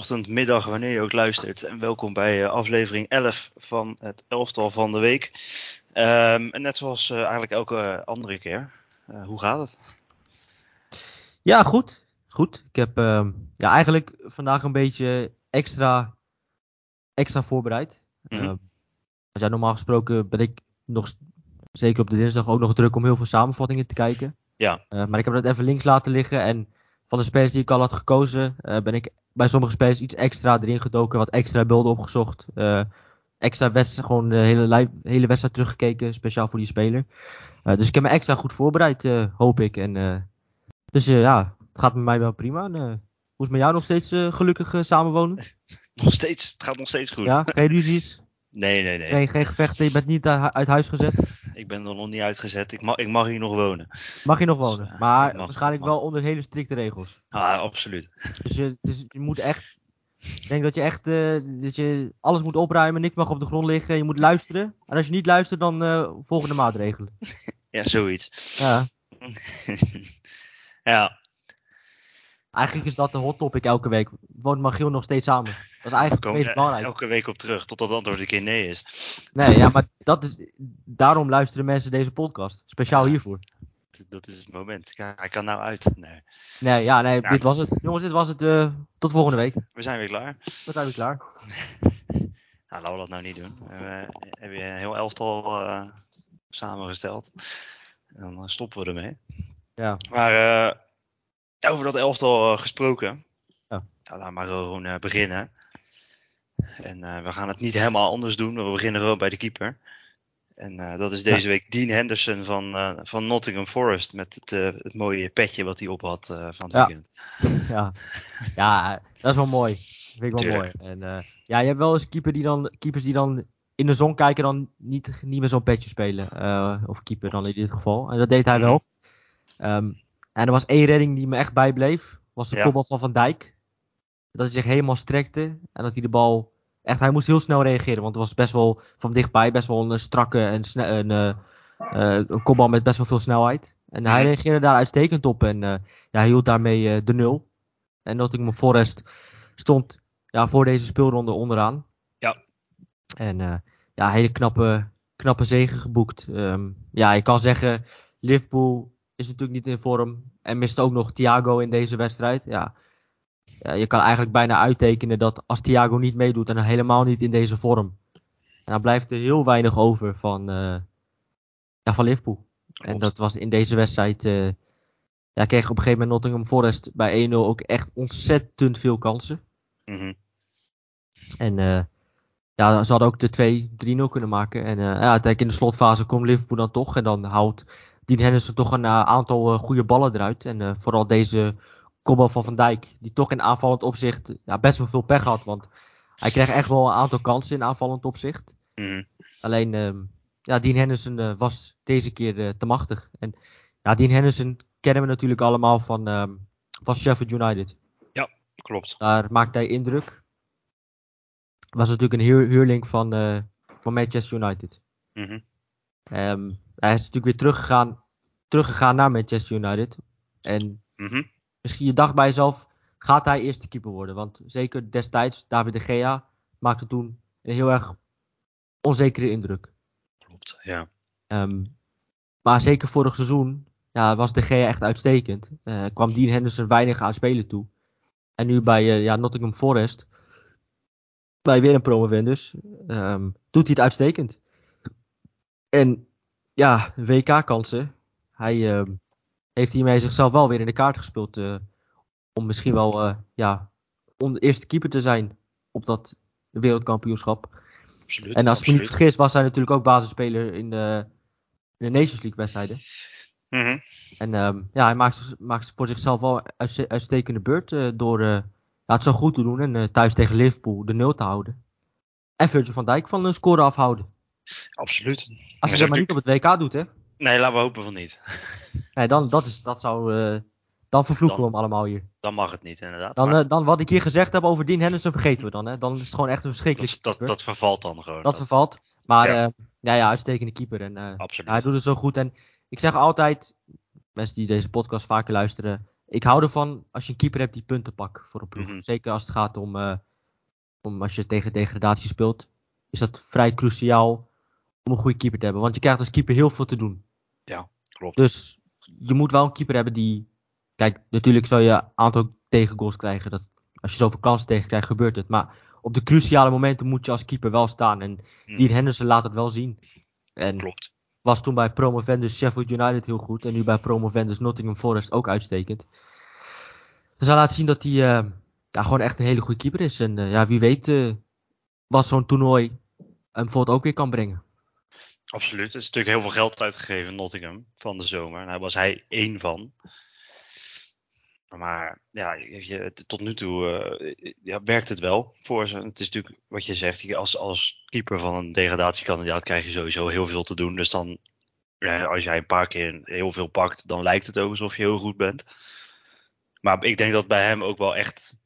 ochtend, middag, wanneer je ook luistert. En welkom bij uh, aflevering 11 van het elftal van de week. Um, en net zoals uh, eigenlijk elke andere keer. hoe gaat het? Ja, goed. Goed. Ik heb ehm, ja, eigenlijk vandaag een beetje extra, extra voorbereid. Mm -hmm. ja, normaal gesproken ben ik nog zeker op de dinsdag ook nog druk om heel veel samenvattingen te kijken. Ja. maar ik heb dat even links laten liggen en van de spelers die ik al had gekozen, uh, ben ik bij sommige spelers iets extra erin gedoken, wat extra beelden opgezocht. Uh, extra wedstrijd, gewoon de hele, hele wedstrijd teruggekeken, speciaal voor die speler. Uh, dus ik heb me extra goed voorbereid, hoop ik. En, dus ja, het gaat met mij wel prima. En, hoe is het met jou nog steeds gelukkig samenwonen? Nog steeds, het gaat nog steeds goed. Ja, geen ruzies? Nee, nee, nee. Geen, geen gevechten, je bent niet uit huis gezet? Ik ben er nog niet uitgezet. Ik mag, ik mag hier nog wonen. Mag je nog wonen? Dus, maar mag, waarschijnlijk wel onder hele strikte regels. Ah, absoluut. Dus je, dus je moet echt. Ik denk dat je echt uh, dat je alles moet opruimen, niks mag op de grond liggen. Je moet luisteren. En als je niet luistert, dan uh, volgende maatregelen. ja, zoiets. Ja. ja. Eigenlijk is dat de hot topic elke week. Woont Magiel nog steeds samen? Dat is eigenlijk het meest belangrijk. Elke week op terug, tot dat antwoord een keer nee is. Nee, ja, maar dat is, daarom luisteren mensen deze podcast. Speciaal ja, hiervoor. Dat is het moment. Hij kan nou uit. Nee, nee ja, nee, dit was het. Jongens, dit was het. Uh, tot volgende week. We zijn weer klaar. We zijn weer klaar. nou, laten we dat nou niet doen. We hebben je een heel elftal uh, samengesteld. En dan stoppen we ermee. Ja. Maar uh, over dat elftal gesproken. Ja. Nou, laten we maar gewoon beginnen. En uh, we gaan het niet helemaal anders doen. We beginnen gewoon bij de keeper. En uh, dat is deze week Dean Henderson van, uh, van Nottingham Forest. Met het, het, mooie petje wat hij op had van het ja. weekend. Ja. ja, dat is wel mooi. Dat vind ik wel Tuurlijk. mooi. En, ja, je hebt wel eens keeper die dan, keepers die dan in de zon kijken dan niet, niet met zo'n petje spelen. of keeper dan in dit geval. En dat deed hij wel. Um, en er was één redding die me echt bijbleef. Was de ja. kopbal van Van Dijk dat hij zich helemaal strekte en dat hij de bal echt, hij moest heel snel reageren, want het was best wel van dichtbij, best wel een strakke en een, uh, uh, een kopbal met best wel veel snelheid. En hij reageerde daar uitstekend op en uh, ja, hij hield daarmee de nul. En Nottingham Forest stond ja, voor deze speelronde onderaan. Ja. En ja, hele knappe, knappe zegen geboekt. Um, ja, je kan zeggen, Liverpool is natuurlijk niet in vorm en mist ook nog Thiago in deze wedstrijd. Ja, ja, je kan eigenlijk bijna uittekenen dat als Thiago niet meedoet, dan helemaal niet in deze vorm. En dan blijft er heel weinig over van, uh, ja, van Liverpool. Klopt. En dat was in deze wedstrijd. Uh, ja, kreeg op een gegeven moment Nottingham Forest bij 1-0 ook echt ontzettend veel kansen. Mm -hmm. En uh, ja, ze hadden ook de 2-3-0 kunnen maken. En ja, uiteindelijk in de slotfase komt Liverpool dan toch. En dan houdt Dean Henderson toch een aantal goede ballen eruit. En vooral deze kopbal van Van Dijk. Die toch in aanvallend opzicht ja, best wel veel pech had. Want hij kreeg echt wel een aantal kansen in aanvallend opzicht. Mm. Alleen, uh, ja, Dean Henderson was deze keer te machtig. En ja, Dean Henderson kennen we natuurlijk allemaal van, van Sheffield United. Ja, klopt. Daar maakte hij indruk. Was natuurlijk een huur, huurling van, van Manchester United. Mm -hmm. um, hij is natuurlijk weer teruggegaan, teruggegaan naar Manchester United. En mm -hmm misschien je dacht bij jezelf, gaat hij eerste keeper worden? Want zeker destijds, David de Gea maakte toen een heel erg onzekere indruk. Klopt, ja. Um, maar zeker vorig seizoen ja, was de Gea echt uitstekend. Uh, kwam Dean Henderson weinig aan spelen toe. En nu bij uh, ja, Nottingham Forest, bij weer een promovendus, um, doet hij het uitstekend. En ja, WK-kansen. Hij, um, heeft hiermee zichzelf wel weer in de kaart gespeeld. Uh, om misschien wel uh, ja, om de eerste keeper te zijn op dat wereldkampioenschap. Absoluut, en als ik me niet vergis, was hij natuurlijk ook basisspeler in de, in de Nations League wedstrijden. Mm -hmm. En um, ja, hij maakt, maakt voor zichzelf wel een uitstekende beurt uh, door ja, het zo goed te doen en thuis tegen Liverpool de nul te houden. En Virgil van Dijk van een score afhouden. Absoluut. Als je dat maar niet op het WK doet, hè? Nee, laten we hopen van niet. Nee, dan, dat is, dat zou, uh, dan vervloeken dan, we hem allemaal hier. Dan mag het niet, inderdaad. Dan, maar... uh, dan wat ik hier gezegd heb over Dean Henderson vergeten we dan. Hè? Dan is het gewoon echt een verschrikkelijk dat, dat, dat, vervalt dan gewoon. Dat vervalt. Maar ja, uh, ja, ja uitstekende keeper. En, Absoluut. hij doet het zo goed. En ik zeg altijd, mensen die deze podcast vaker luisteren. ik hou ervan als je een keeper hebt die punten pakt voor een ploeg. Mhm. Zeker als het gaat om, eh, om als je tegen degradatie speelt. Is dat vrij cruciaal om een goede keeper te hebben. Want je krijgt als keeper heel veel te doen. Klopt. Dus je moet wel een keeper hebben die. Kijk, natuurlijk zal je een aantal tegengoals krijgen. Dat, als je zoveel kansen tegen krijgt, gebeurt het. Maar op de cruciale momenten moet je als keeper wel staan. En Mhm. Dean Henderson laat het wel zien. En Klopt. was toen bij Promovendus Sheffield United heel goed. En nu bij Promovendus Nottingham Forest ook uitstekend. Dus hij laat zien dat hij eh, ja, gewoon echt een hele goede keeper is. En eh, ja, wie weet eh, wat zo'n toernooi hem bijvoorbeeld ook weer kan brengen. Absoluut. Er is natuurlijk heel veel geld uitgegeven in Nottingham van de zomer. Daar was hij één van. Maar ja, je, tot nu toe eh, ja, werkt het wel voor ze. Het is natuurlijk wat je zegt, als, als keeper van een degradatiekandidaat krijg je sowieso heel veel te doen. Dus dan, ja, als jij een paar keer heel veel pakt, dan lijkt het ook alsof je heel goed bent. Maar ik denk dat bij hem ook wel echt,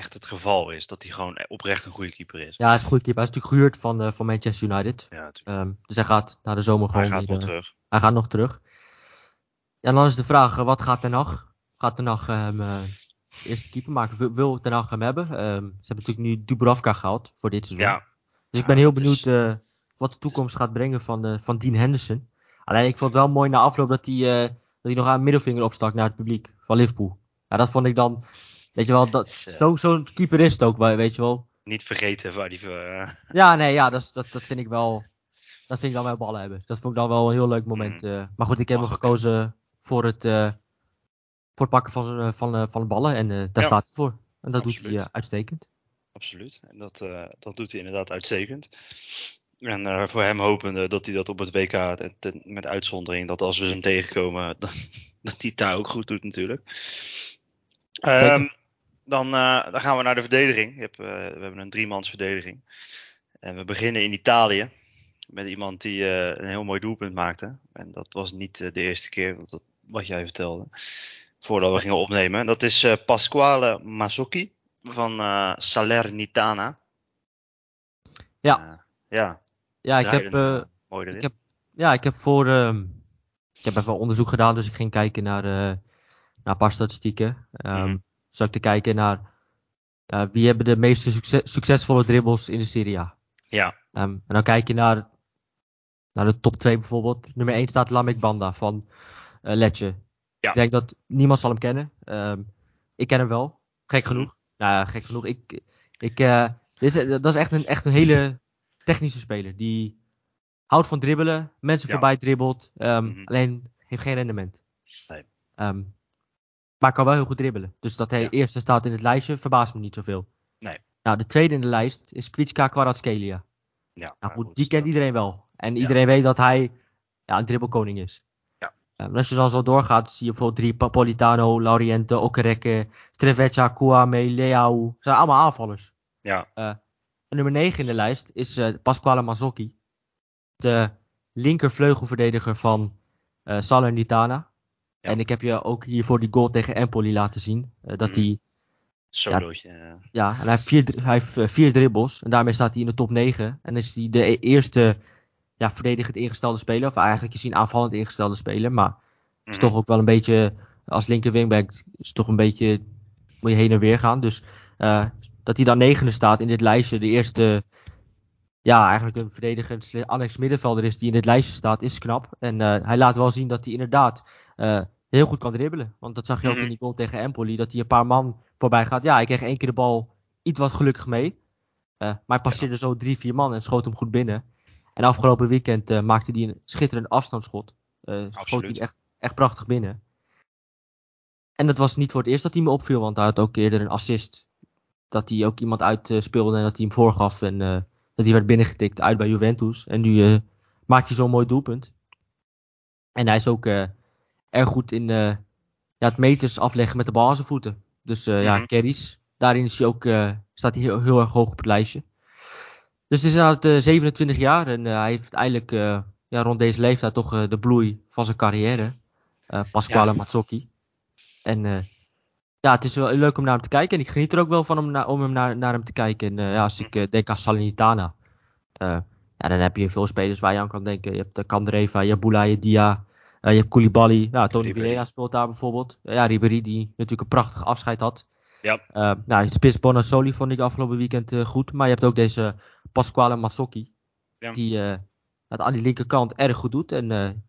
echt het geval is. Dat hij gewoon oprecht een goede keeper is. Ja, hij is een goede keeper. Hij is natuurlijk gehuurd van, eh, van Manchester United. Ja. Ehm, dus hij gaat na de zomer hij gewoon gaat weer, wel eh, terug. Hij gaat nog terug. Ja, en dan is de vraag, eh, wat gaat Ten Hag? Gaat Ten Hag hem eerste keeper maken? Wil, wil Ten Hag hem hebben? Ehm, ze hebben natuurlijk nu Dubravka gehaald voor dit seizoen. Ja, dus ik ja, ben heel benieuwd is- wat de toekomst gaat brengen van, van Dean Henderson. Alleen ik vond het wel mooi na afloop dat hij, dat hij nog aan middelvinger opstak naar het publiek van Liverpool. Ja, dat vond ik dan, weet je wel, dat, is, eh, zo- zo'n keeper is het ook, weet je wel. niet vergeten waar die. eh, Ja, nee, ja, dat, dat, dat vind ik wel. Dat vind ik dan wel ballen hebben. Dat vond ik dan wel een heel leuk moment. eh. maar goed, ik heb hem gekozen voor het, voor het pakken van, van, van de ballen. En daar Ja. staat hij voor. En dat doet hij uitstekend. Absoluut. En dat, dat doet hij inderdaad uitstekend. En voor hem hopende dat hij dat op het WK, met uitzondering, dat als we hem tegenkomen, dat, dat hij het daar ook goed doet natuurlijk. Ehm, dan, eh, dan gaan we naar de verdediging. Je hebt, eh, we hebben een driemans verdediging. En we beginnen in Italië. Met iemand die eh, een heel mooi doelpunt maakte. En dat was niet de eerste keer wat, dat- wat jij vertelde. Voordat we gingen opnemen. Dat is Pasquale Mazzocchi van Salernitana. Ja. Ja, Ja, ik heb, mooi ik heb, ja, ik heb voor. ehm, ik heb even onderzoek gedaan, dus ik ging kijken naar, naar een paar statistieken. Mhm. Zal ik te kijken naar. eh, wie hebben de meeste succes- succesvolle dribbles in de Serie A? Ja, Ehm, en dan kijk je naar, naar de top 2 bijvoorbeeld. Nummer 1 staat Lamek Banda van eh Lecce. Ja. Ik denk dat niemand zal hem kennen. Ehm, ik ken hem wel. Gek Mhm. genoeg. Nou ja, gek genoeg. Ik, ik, eh, dit is, dat is echt een, echt een hele technische speler. Die houdt van dribbelen. Mensen Ja. voorbij dribbelt. ehm, Mhm. Alleen heeft geen rendement. Nee. Maar kan wel heel goed dribbelen. Dus dat hij Ja. eerste staat in het lijstje verbaast me niet zoveel. Nee. Nou, de tweede in de lijst is Kwitska Kvaratskhelia. ja. Nou maar goed, die kent iedereen wel. En Ja. iedereen weet dat hij ja, een dribbelkoning is. Ja. Eh, maar als je dan zo doorgaat, zie je bijvoorbeeld drie Papolitano, Lauriente, Okereke, Streveccia, Kouame, Leao. Dat zijn allemaal aanvallers. Ja, En nummer 9 in de lijst is eh, Pasquale Mazzocchi. De linkervleugelverdediger van eh Salernitana. Ja. En ik heb je ook hiervoor die goal tegen Empoli laten zien. eh, dat hij solootje. eh. ja, en hij heeft vier, hij heeft eh, vier dribbles. En daarmee staat hij in de top 9. En is hij de e- eerste ja, verdedigend ingestelde speler. Of eigenlijk is hij een aanvallend ingestelde speler. Maar is Mhm. toch ook wel een beetje, als linker wingback, is toch een beetje, moet je heen en weer gaan. Dus eh, dat hij dan negende staat in dit lijstje. De eerste, ja, eigenlijk een verdedigend annex middenvelder is die in dit lijstje staat, is knap. En eh, hij laat wel zien dat hij inderdaad eh, heel goed kan dribbelen. Want dat zag je ook Mhm. in die goal tegen Empoli. Dat hij een paar man voorbij gaat. Ja, hij kreeg één keer de bal iets wat gelukkig mee. Eh, maar hij passeerde zo drie, vier man en schoot hem goed binnen. En afgelopen weekend maakte hij een schitterend afstandsschot. Schoot hij echt, echt prachtig binnen. En dat was niet voor het eerst dat hij me opviel, want hij had ook eerder een assist. Dat hij ook iemand uitspeelde en dat hij hem voorgaf. En hij werd binnengetikt uit bij Juventus. En nu eh, maakt hij zo'n mooi doelpunt. En hij is ook eh, erg goed in eh, ja, het meters afleggen met de bal aan zijn voeten. Dus ja, Mhm. carries. Daarin is hij ook, staat hij heel, heel erg hoog op het lijstje. Dus het is inderdaad eh, 27 jaar en hij heeft eindelijk eh, ja, rond deze leeftijd toch de bloei van zijn carrière. Pasquale Ja. Mazzocchi. En ja, het is wel leuk om naar hem te kijken. En ik geniet er ook wel van om, na- om hem naar, naar hem te kijken. En eh, ja, als ik eh, denk aan Salernitana. eh, ja, dan heb je veel spelers waar je aan kan denken. Je hebt Kandreva, Jabula, Dia, je hebt Koulibaly, ja, Tony. Vieira speelt daar bijvoorbeeld. ja, Ribéry die natuurlijk een prachtig afscheid had. Ja. Nou, Spits Bonassoli vond ik afgelopen weekend goed. Maar je hebt ook deze Pasquale Massocchi. Ja. Die het aan die linkerkant erg goed doet. En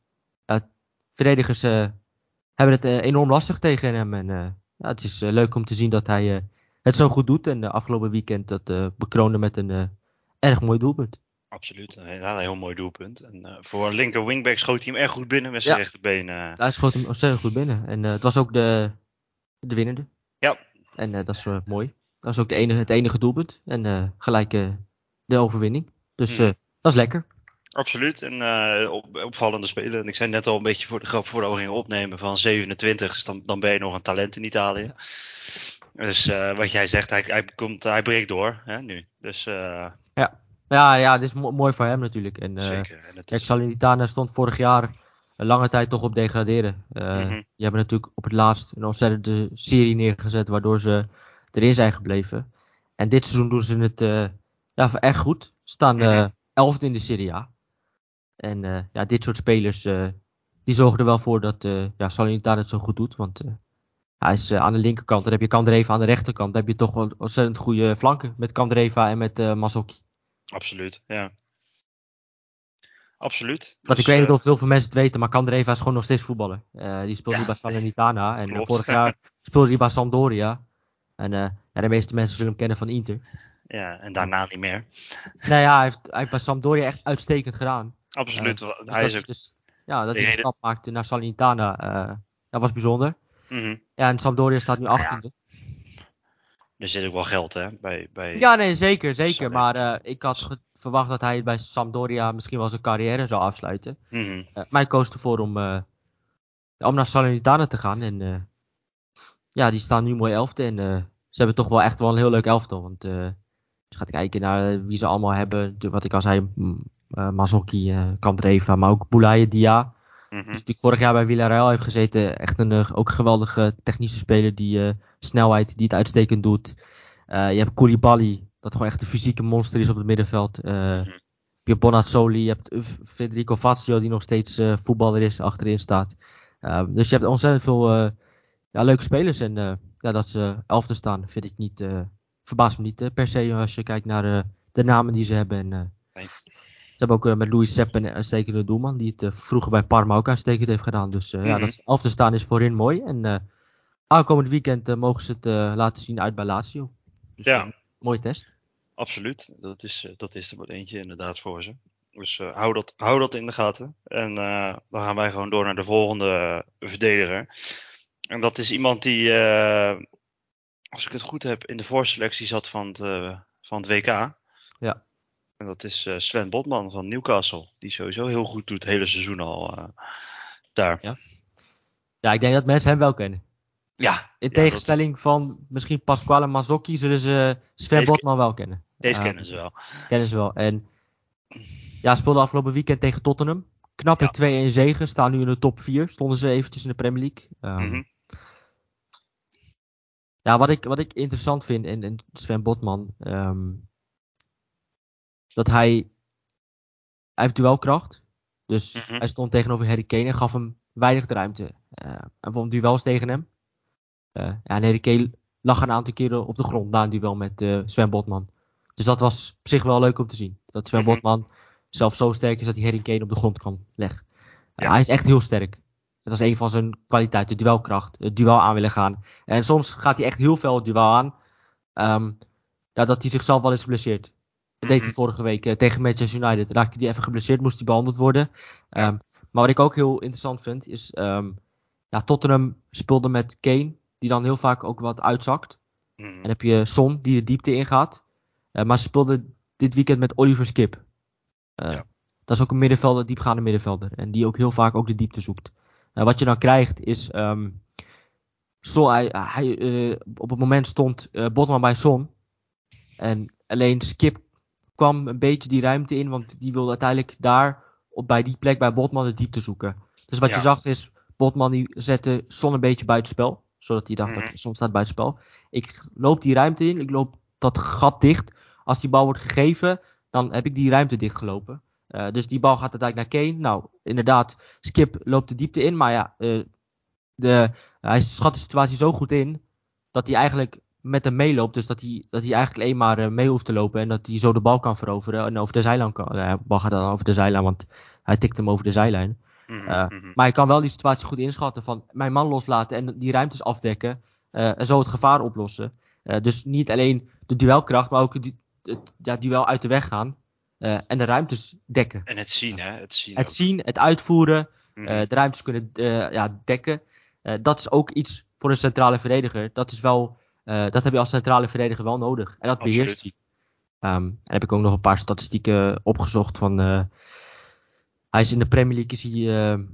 verdedigers hebben het enorm lastig tegen hem. En ja, het is leuk om te zien dat hij het zo goed doet. En afgelopen weekend dat bekroonde met een erg mooi doelpunt. Absoluut, een heel, heel mooi doelpunt. En voor een linker wingback schoot hij hem erg goed binnen met zijn Ja. rechterbeen. Hij schoot hem ontzettend goed binnen. En het was ook de, de winnende. Ja. En dat is mooi. Dat is ook de enige, het enige doelpunt. En uh, gelijk uh, de overwinning. Dus uh, dat is lekker. Absoluut. En op, opvallende spelen. En ik zei net al een beetje voor de grap voordat we gingen opnemen van 27. Dus dan, dan ben je nog een talent in Italië. Dus wat jij zegt, hij, hij, komt, hij breekt door hè, nu. Dus, ja. Ja, ja, dit is mo mooi voor hem natuurlijk. En, Zeker. En het is... Salernitana stond vorig jaar een lange tijd toch op degraderen. Mm -hmm. Die hebben natuurlijk op het laatst een ontzettende serie neergezet, waardoor ze erin zijn gebleven. En dit seizoen doen ze het ja, echt goed. Ze staan uh, elfde in de Serie A. En uh, ja, dit soort spelers, die zorgen er wel voor dat ja, Salernitana het zo goed doet. Want hij is aan de linkerkant, dan heb je Kandreva aan de rechterkant. Dan heb je toch wel ontzettend goede flanken met Kandreva en met uh, Mazzocchi. Absoluut, ja. Absoluut. Want Dus, ik weet niet eh, of heel veel mensen het weten, maar Kandreva is gewoon nog steeds voetballer. Uh, die speelt Ja. nu bij Salernitana. En uh, Klopt. vorig jaar speelde hij bij Sampdoria. En uh, ja, de meeste mensen zullen hem kennen van Inter. Ja, en daarna niet meer. Nou ja, hij heeft, hij heeft bij Sampdoria echt uitstekend gedaan. Absoluut. Dus hij is ook. dus, ja, dat hij de reden- stap maakte naar Salernitana, uh, dat was bijzonder. Mhm. Ja, en Sampdoria staat nu Nou ja, 18e. Er zit ook wel geld, hè? Bij, bij... Ja, nee, zeker, zeker. Maar uh, ik had verwacht dat hij bij Sampdoria misschien wel zijn carrière zou afsluiten. Uh, maar hij koos ervoor om, uh, om naar Salernitana te gaan. En ja, die staan nu mooi elfde. En ze hebben toch wel echt wel een heel leuk elftal. Want als je gaat kijken naar wie ze allemaal hebben. Wat ik al zei, mm, uh, Mazzocchi, uh, Kandreva, maar ook Boulaye Dia. Mhm. Die vorig jaar bij Villarreal heeft gezeten. Echt een uh, ook geweldige technische speler die uh, snelheid, die het uitstekend doet. Uh, je hebt Koulibaly, dat gewoon echt een fysieke monster is op het middenveld. Mhm. Je hebt Bonazzoli, je hebt Federico Fazio die nog steeds voetballer is, achterin staat. Dus je hebt ontzettend veel ja, leuke spelers. En ja, dat ze elfde staan vind ik niet, verbaast me niet per se als je kijkt naar de namen die ze hebben. En. Ze hebben ook uh, met Louis Sepp een uitstekende doelman die het uh, vroeger bij Parma ook uitstekend heeft gedaan. Dus ja, Mhm. dat ze elfde staan is voorin mooi. En aankomend weekend mogen ze het laten zien uit bij Lazio. Dus, Ja. mooie test. Absoluut. Dat is, eh, dat is er maar eentje inderdaad voor ze. Dus eh, hou, dat, hou dat in de gaten. En eh, dan gaan wij gewoon door naar de volgende eh, verdediger. En dat is iemand die, eh, als ik het goed heb, in de voorselectie zat van het, eh, van het WK. Ja. En dat is eh, Sven Botman van Newcastle. Die sowieso heel goed doet het hele seizoen al eh, daar. Ja, ik denk dat mensen hem wel kennen. Ja, In ja, tegenstelling van misschien Pasquale Mazzocchi zullen ze Sven Deze- Botman wel kennen. deze Ja. kennen ze wel. Kennen ze wel. En ja, speelde afgelopen weekend tegen Tottenham. Knappe Ja. 2-1 zegen. Staan nu in de top 4. Stonden ze eventjes in de Premier League. Ehm, Mhm. Ja, wat ik, wat ik interessant vind in, in Sven Botman. ehm, dat hij. Hij heeft duelkracht. Dus Mhm. hij stond tegenover Harry Kane en gaf hem weinig de ruimte. Eh en vond duels tegen hem. Eh, ja, en Harry Kane lag een aantal keren op de grond na een duel met eh, Sven Botman. Dus dat was op zich wel leuk om te zien. Dat Sven Mhm. Botman zelf zo sterk is dat hij Harry Kane op de grond kan leggen. Ja. hij is echt heel sterk. Dat is een van zijn kwaliteiten, de duelkracht, het duel aan willen gaan. En soms gaat hij echt heel veel het duel aan. Ja, dat hij zichzelf wel eens blesseert. Dat deed hij Mhm. vorige week eh, tegen Manchester United. Raakte hij even geblesseerd, moest hij behandeld worden. Ehm, maar wat ik ook heel interessant vind, is... ehm, ja, Tottenham speelde met Kane, die dan heel vaak ook wat uitzakt. Mhm. En dan heb je Son, die de diepte ingaat. Eh, maar ze speelden dit weekend met Oliver Skip. Eh, Ja. Dat is ook een middenvelder, diepgaande middenvelder. En die ook heel vaak ook de diepte zoekt. En wat je dan krijgt is... ehm Son, hij, hij, op het moment stond Botman bij Son. En alleen Skip kwam een beetje die ruimte in. Want die wilde uiteindelijk daar, op, bij die plek bij Botman, de diepte zoeken. Dus wat Ja. je zag is... Botman die zette Son een beetje buitenspel. Zodat hij dacht Mhm. dat Son staat buitenspel. Ik loop die ruimte in. Ik loop dat gat dicht. Als die bal wordt gegeven, dan heb ik die ruimte dichtgelopen. dus die bal gaat uiteindelijk naar Kane. Nou, inderdaad, Skip loopt de diepte in. Maar ja, de, hij schat de situatie zo goed in dat hij eigenlijk met hem meeloopt. Dus dat hij, dat hij eigenlijk alleen maar mee hoeft te lopen. En dat hij zo de bal kan veroveren. En over de zijlijn kan. de bal gaat dan over de zijlijn, want hij tikt hem over de zijlijn. Mhm, mhm. Maar hij kan wel die situatie goed inschatten van mijn man loslaten en die ruimtes afdekken. en zo het gevaar oplossen. dus niet alleen de duelkracht, maar ook het, het ja, duel uit de weg gaan. En de ruimtes dekken. En het zien, hè? Het zien, het, zien, het uitvoeren, mm de ruimtes kunnen ja, dekken. dat is ook iets voor een centrale verdediger. Dat, is wel, dat heb je als centrale verdediger wel nodig. En dat beheerst hij. Um, en heb ik ook nog een paar statistieken opgezocht van. hij is in de Premier League is hij,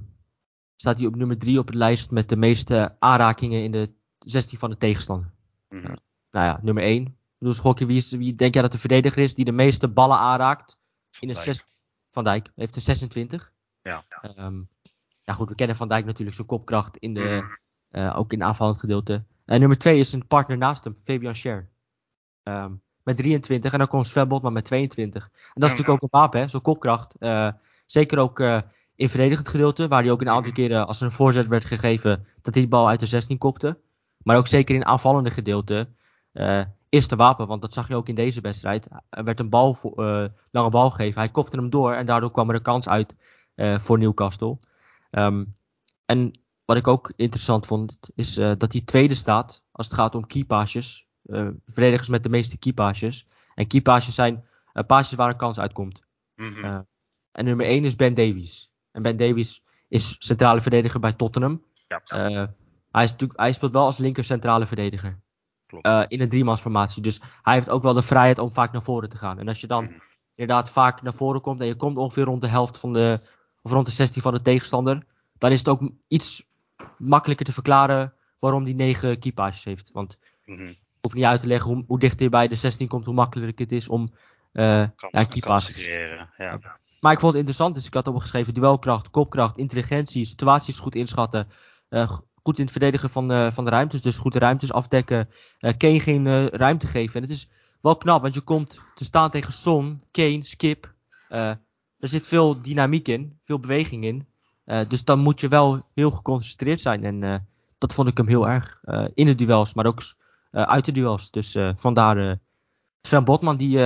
staat hij op nummer 3 op de lijst met de meeste aanrakingen in de 16 van de tegenstander. Mm -hmm. nou ja, nummer 1 bedoel, Schokje, wie, is, wie denk jij dat de verdediger is die de meeste ballen aanraakt? In de Dijk. Van Dijk heeft er 26. Ja. Um, ja, goed, we kennen Van Dijk natuurlijk zijn kopkracht in de, uh, ook in aanvallend gedeelte. En nummer 2 is een partner naast hem, Fabian Scher. Um, met 23 en dan komt Sven Botman met 22. En dat is natuurlijk ook een wapen, zo'n kopkracht. Uh, zeker ook uh, in verdedigend gedeelte, waar hij ook een aantal keren als er een voorzet werd gegeven, dat hij die bal uit de 16 kopte. Maar ook zeker in aanvallende gedeelte. Uh, eerste wapen, want dat zag je ook in deze wedstrijd. Er werd een bal voor, lange bal gegeven. Hij kopte hem door en daardoor kwam er een kans uit voor Newcastle. Um, en wat ik ook interessant vond, is uh, dat hij tweede staat als het gaat om keypasses. verdedigers met de meeste keypasses. En keypasses zijn passes waar een kans uitkomt. Mm -hmm. en nummer 1 is Ben Davies. En Ben Davies is centrale verdediger bij Tottenham. Ja. hij, is hij speelt wel als linker centrale verdediger. Uh, in een driemansformatie. Dus hij heeft ook wel de vrijheid om vaak naar voren te gaan. En als je dan mm. inderdaad vaak naar voren komt en je komt ongeveer rond de helft van de, of rond de 16 van de tegenstander, dan is het ook iets makkelijker te verklaren waarom die 9 keepages heeft. Want mm -hmm. hoef niet uit te leggen hoe, hoe dichter je bij de 16 komt, hoe makkelijker het is om uh, ja, te creëren. Ja. Maar ik vond het interessant, dus ik had opgeschreven duelkracht, kopkracht, intelligentie, situaties goed inschatten, uh, goed in het verdedigen van, uh, van de ruimtes. Dus goed de ruimtes afdekken. Uh, Kane geen ruimte geven. En het is wel knap, want je komt te staan tegen Son, Kane, Skip. er zit veel dynamiek in, veel beweging in. Dus dan moet je wel heel geconcentreerd zijn. En dat vond ik hem heel erg. in de duels, maar ook uit de duels. Dus vandaar Sven Botman, die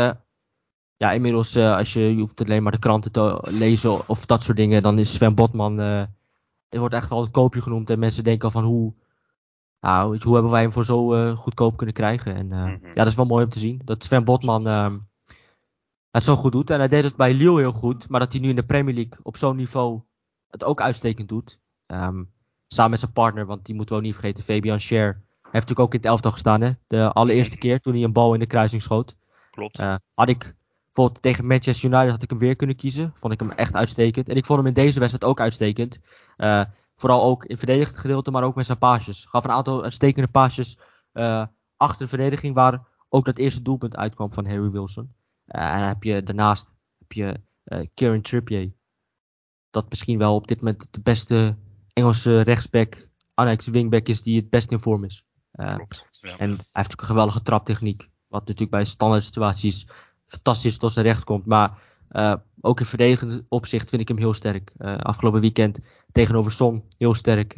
ja, inmiddels, als je, je hoeft alleen maar de kranten te lezen of dat soort dingen, dan is Sven Botman het wordt echt al het koopje genoemd. En mensen denken al van hoe, nou, hoe hebben wij hem voor zo uh, goedkoop kunnen krijgen. En uh, mm -hmm. ja, dat is wel mooi om te zien. Dat Sven Botman uh, het zo goed doet. En hij deed het bij Lille heel goed. Maar dat hij nu in de Premier League op zo'n niveau het ook uitstekend doet. Um, samen met zijn partner, want die moeten we ook niet vergeten. Fabian Scher heeft natuurlijk ook in het elftal gestaan. Hè? De allereerste keer toen hij een bal in de kruising schoot. Klopt. had ik Bijvoorbeeld tegen Manchester United had ik hem weer kunnen kiezen. Vond ik hem echt uitstekend. En ik vond hem in deze wedstrijd ook uitstekend. Uh, vooral ook in verdedigend gedeelte, maar ook met zijn paasjes. Gaf een aantal uitstekende paasjes uh, achter de verdediging, waar ook dat eerste doelpunt uitkwam van Harry Wilson. En dan heb je daarnaast heb je Kieran Trippier. Dat misschien wel op dit moment de beste Engelse rechtsback, annex wingback is die het best in vorm is. Klopt, ja. En hij heeft ook een geweldige traptechniek. Wat natuurlijk bij standaard situaties fantastisch tot zijn recht komt. Maar uh, ook in verdedigend opzicht vind ik hem heel sterk. Uh, afgelopen weekend tegenover Son heel sterk.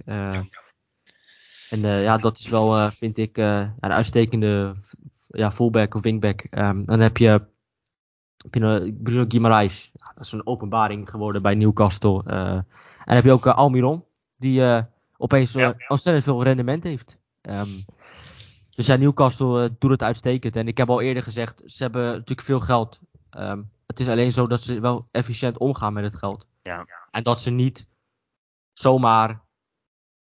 En ja, dat is wel, vind ik, een uitstekende ja, fullback of wingback. Um, dan heb je Bruno Guimaraes. Dat is een openbaring geworden bij Newcastle. en dan heb je ook Almiron, die opeens ja. ontzettend veel rendement heeft. Um, dus ja, Newcastle doet het uitstekend. En ik heb al eerder gezegd, ze hebben natuurlijk veel geld. Um, het is alleen zo dat ze wel efficiënt omgaan met het geld. Ja. En dat ze niet zomaar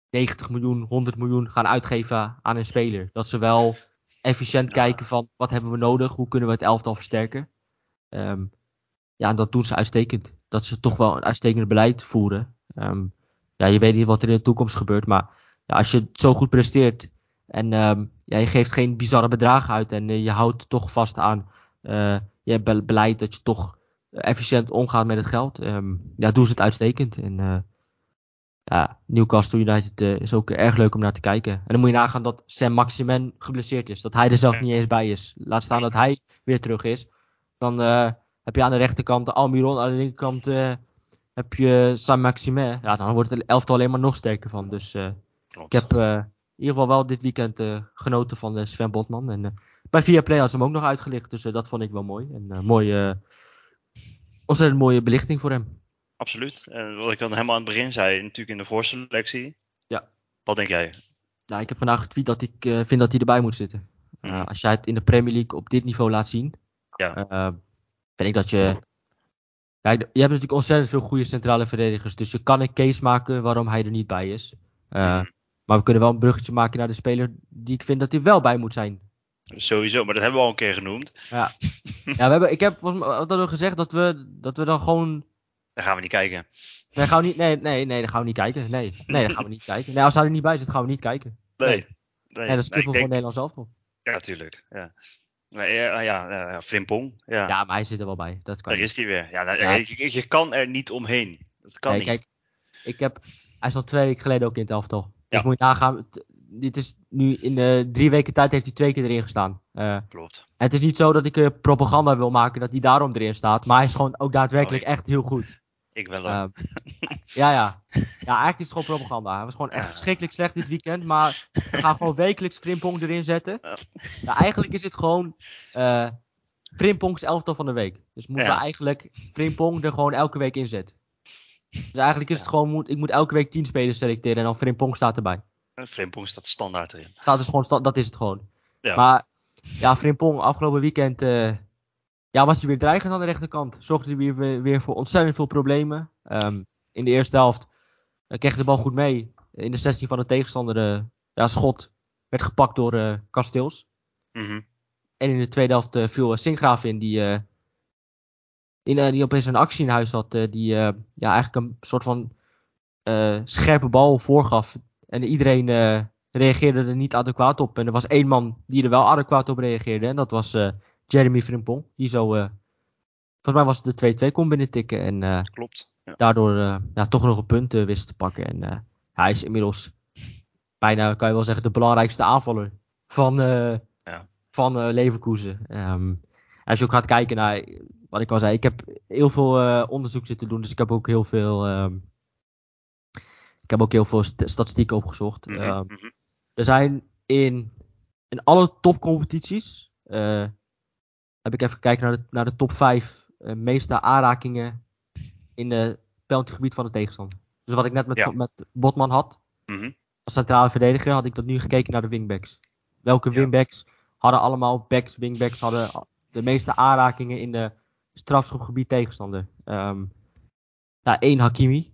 90 miljoen, 100 miljoen gaan uitgeven aan een speler. Dat ze wel efficiënt ja. kijken van wat hebben we nodig, hoe kunnen we het elftal versterken. Um, ja, en dat doen ze uitstekend. Dat ze toch wel een uitstekend beleid voeren. Um, ja, je weet niet wat er in de toekomst gebeurt, maar ja, als je het zo goed presteert en um, ja, je geeft geen bizarre bedragen uit en uh, je houdt toch vast aan uh, je be beleid dat je toch efficiënt omgaat met het geld. Um, ja, doen ze het uitstekend. En uh, ja, Newcastle United is ook erg leuk om naar te kijken. En dan moet je nagaan dat Sam Maximen geblesseerd is. Dat hij er zelf niet eens bij is. Laat staan dat hij weer terug is. Dan heb je aan de rechterkant Almiron, aan de linkerkant eh, heb je Saint-Maximin. Ja, dan wordt het elftal alleen maar nog sterker van. Dus eh, ik heb eh, in ieder geval wel dit weekend eh, genoten van eh, Sven Botman. En eh, bij Viaplay had ze hem ook nog uitgelicht, dus eh, dat vond ik wel mooi. En eh mooie, ontzettend mooie belichting voor hem. Absoluut. En wat ik dan helemaal aan het begin zei, natuurlijk in de voorselectie. Ja. Wat denk jij? Nou, ik heb vandaag getweet dat ik eh, vind dat hij erbij moet zitten. Eh, als jij het in de Premier League op dit niveau laat zien, Ja. eh, vind ik dat je. Kijk, je hebt natuurlijk ontzettend veel goede centrale verdedigers. Dus je kan een case maken waarom hij er niet bij is. Eh, Mhm. Maar we kunnen wel een bruggetje maken naar de speler die ik vind dat hij wel bij moet zijn. Sowieso, maar dat hebben we al een keer genoemd. Ja, ja we hebben, ik heb we gezegd dat we, dat we dan gewoon. Daar gaan we niet kijken. Nee, gaan we niet, nee, nee, nee, dan gaan we niet kijken. Nee, nee, dan gaan we niet kijken. Nee, als hij er niet bij zit, gaan we niet kijken. Nee. Nee. nee. Dat is Nee, ik voor denk- Nederlands elftal. Ja, tuurlijk. Ja. Ja, ja, ja, ja, Frimpong. Ja, Ja, maar hij zit er wel bij. Dat kan daar niet. is hij weer. Ja, nou, Ja. Je, je kan er niet omheen. Dat kan Nee, niet. kijk, ik heb, hij is al twee weken geleden ook in het elftal. Dus Ja. moet je nagaan. Dit is nu in de drie weken tijd heeft hij twee keer erin gestaan. Eh, Klopt. het is niet zo dat ik eh, propaganda wil maken dat hij daarom erin staat. Maar hij is gewoon ook daadwerkelijk Oh, echt heel goed. Ik wel ook. Ehm, ja, ja. Ja, eigenlijk is het gewoon propaganda. Hij was gewoon echt verschrikkelijk slecht dit weekend. Maar we gaan gewoon wekelijks Frimpong erin zetten. Eigenlijk is het gewoon eh Frimpongs elftal van de week. Dus moeten Ja. we eigenlijk Frimpong er gewoon elke week in zetten. Dus eigenlijk is het gewoon, moet, ik moet elke week 10 spelers selecteren en dan Frimpong staat erbij. Frimpong staat standaard erin. Staat dus gewoon, dat is het gewoon. Ja. Maar ja, Frimpong afgelopen weekend eh, ja, was hij weer dreigend aan de rechterkant. Zorgde hij weer, weer, voor ontzettend veel problemen. Ehm, in de eerste helft eh, kreeg hij de bal goed mee. In de 16 van de tegenstander, eh, ja, schot werd gepakt door eh Kasteels. Mhm. En in de tweede helft eh, viel Sinkgraaf in, die, eh, in, eh, die opeens een actie in huis had. eh, die eh, ja, eigenlijk een soort van eh, scherpe bal voorgaf. En iedereen eh, reageerde er niet adequaat op. En er was één man die er wel adequaat op reageerde. En dat was eh, Jeremy Frimpong. Die zo, eh, volgens mij was het de 2-2 kon binnentikken. En eh, Klopt. Ja. daardoor eh, ja, toch nog een punt wist te pakken. En hij is inmiddels bijna, kan je wel zeggen, de belangrijkste aanvaller van, Ja. van Leverkusen. Ehm, als je ook gaat kijken naar, wat ik al zei, ik heb heel veel onderzoek zitten doen. Dus ik heb ook heel veel, ehm, ik heb ook heel veel st- statistieken opgezocht. Mhm. er zijn in, in alle topcompetities, eh, heb ik even gekeken naar de, naar de top 5 eh, meeste aanrakingen in het penaltygebied van de tegenstander. Dus wat ik net met, Ja. met Botman had, Mhm. als centrale verdediger, had ik dat nu gekeken naar de wingbacks. Welke Ja. wingbacks hadden allemaal backs, wingbacks hadden de meeste aanrakingen in de strafschopgebied tegenstander. Nou, één Hakimi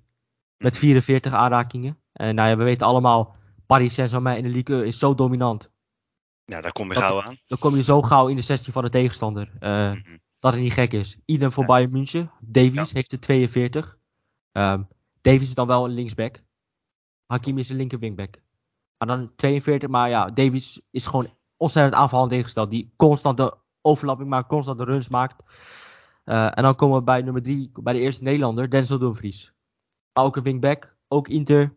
met 44 aanrakingen. En nou ja, we weten allemaal, Paris Saint-Germain in de Ligue 1 is zo dominant. Ja, daar kom je Dat- gauw aan. Dan kom je zo gauw in de 16 van de tegenstander. eh, Mhm. dat het niet gek is. Idem voor Ja. Bayern München. Davies Ja. heeft er 42. Ehm Davies is dan wel een linksback. Hakimi is een linker wingback. Maar dan 42. Maar ja, Davies is gewoon ontzettend aanvallend ingesteld. Die constant de overlapping maakt, constant de runs maakt. Eh, en dan komen we bij nummer 3, bij de eerste Nederlander, Denzel Dumfries. Ook een wingback, ook Inter.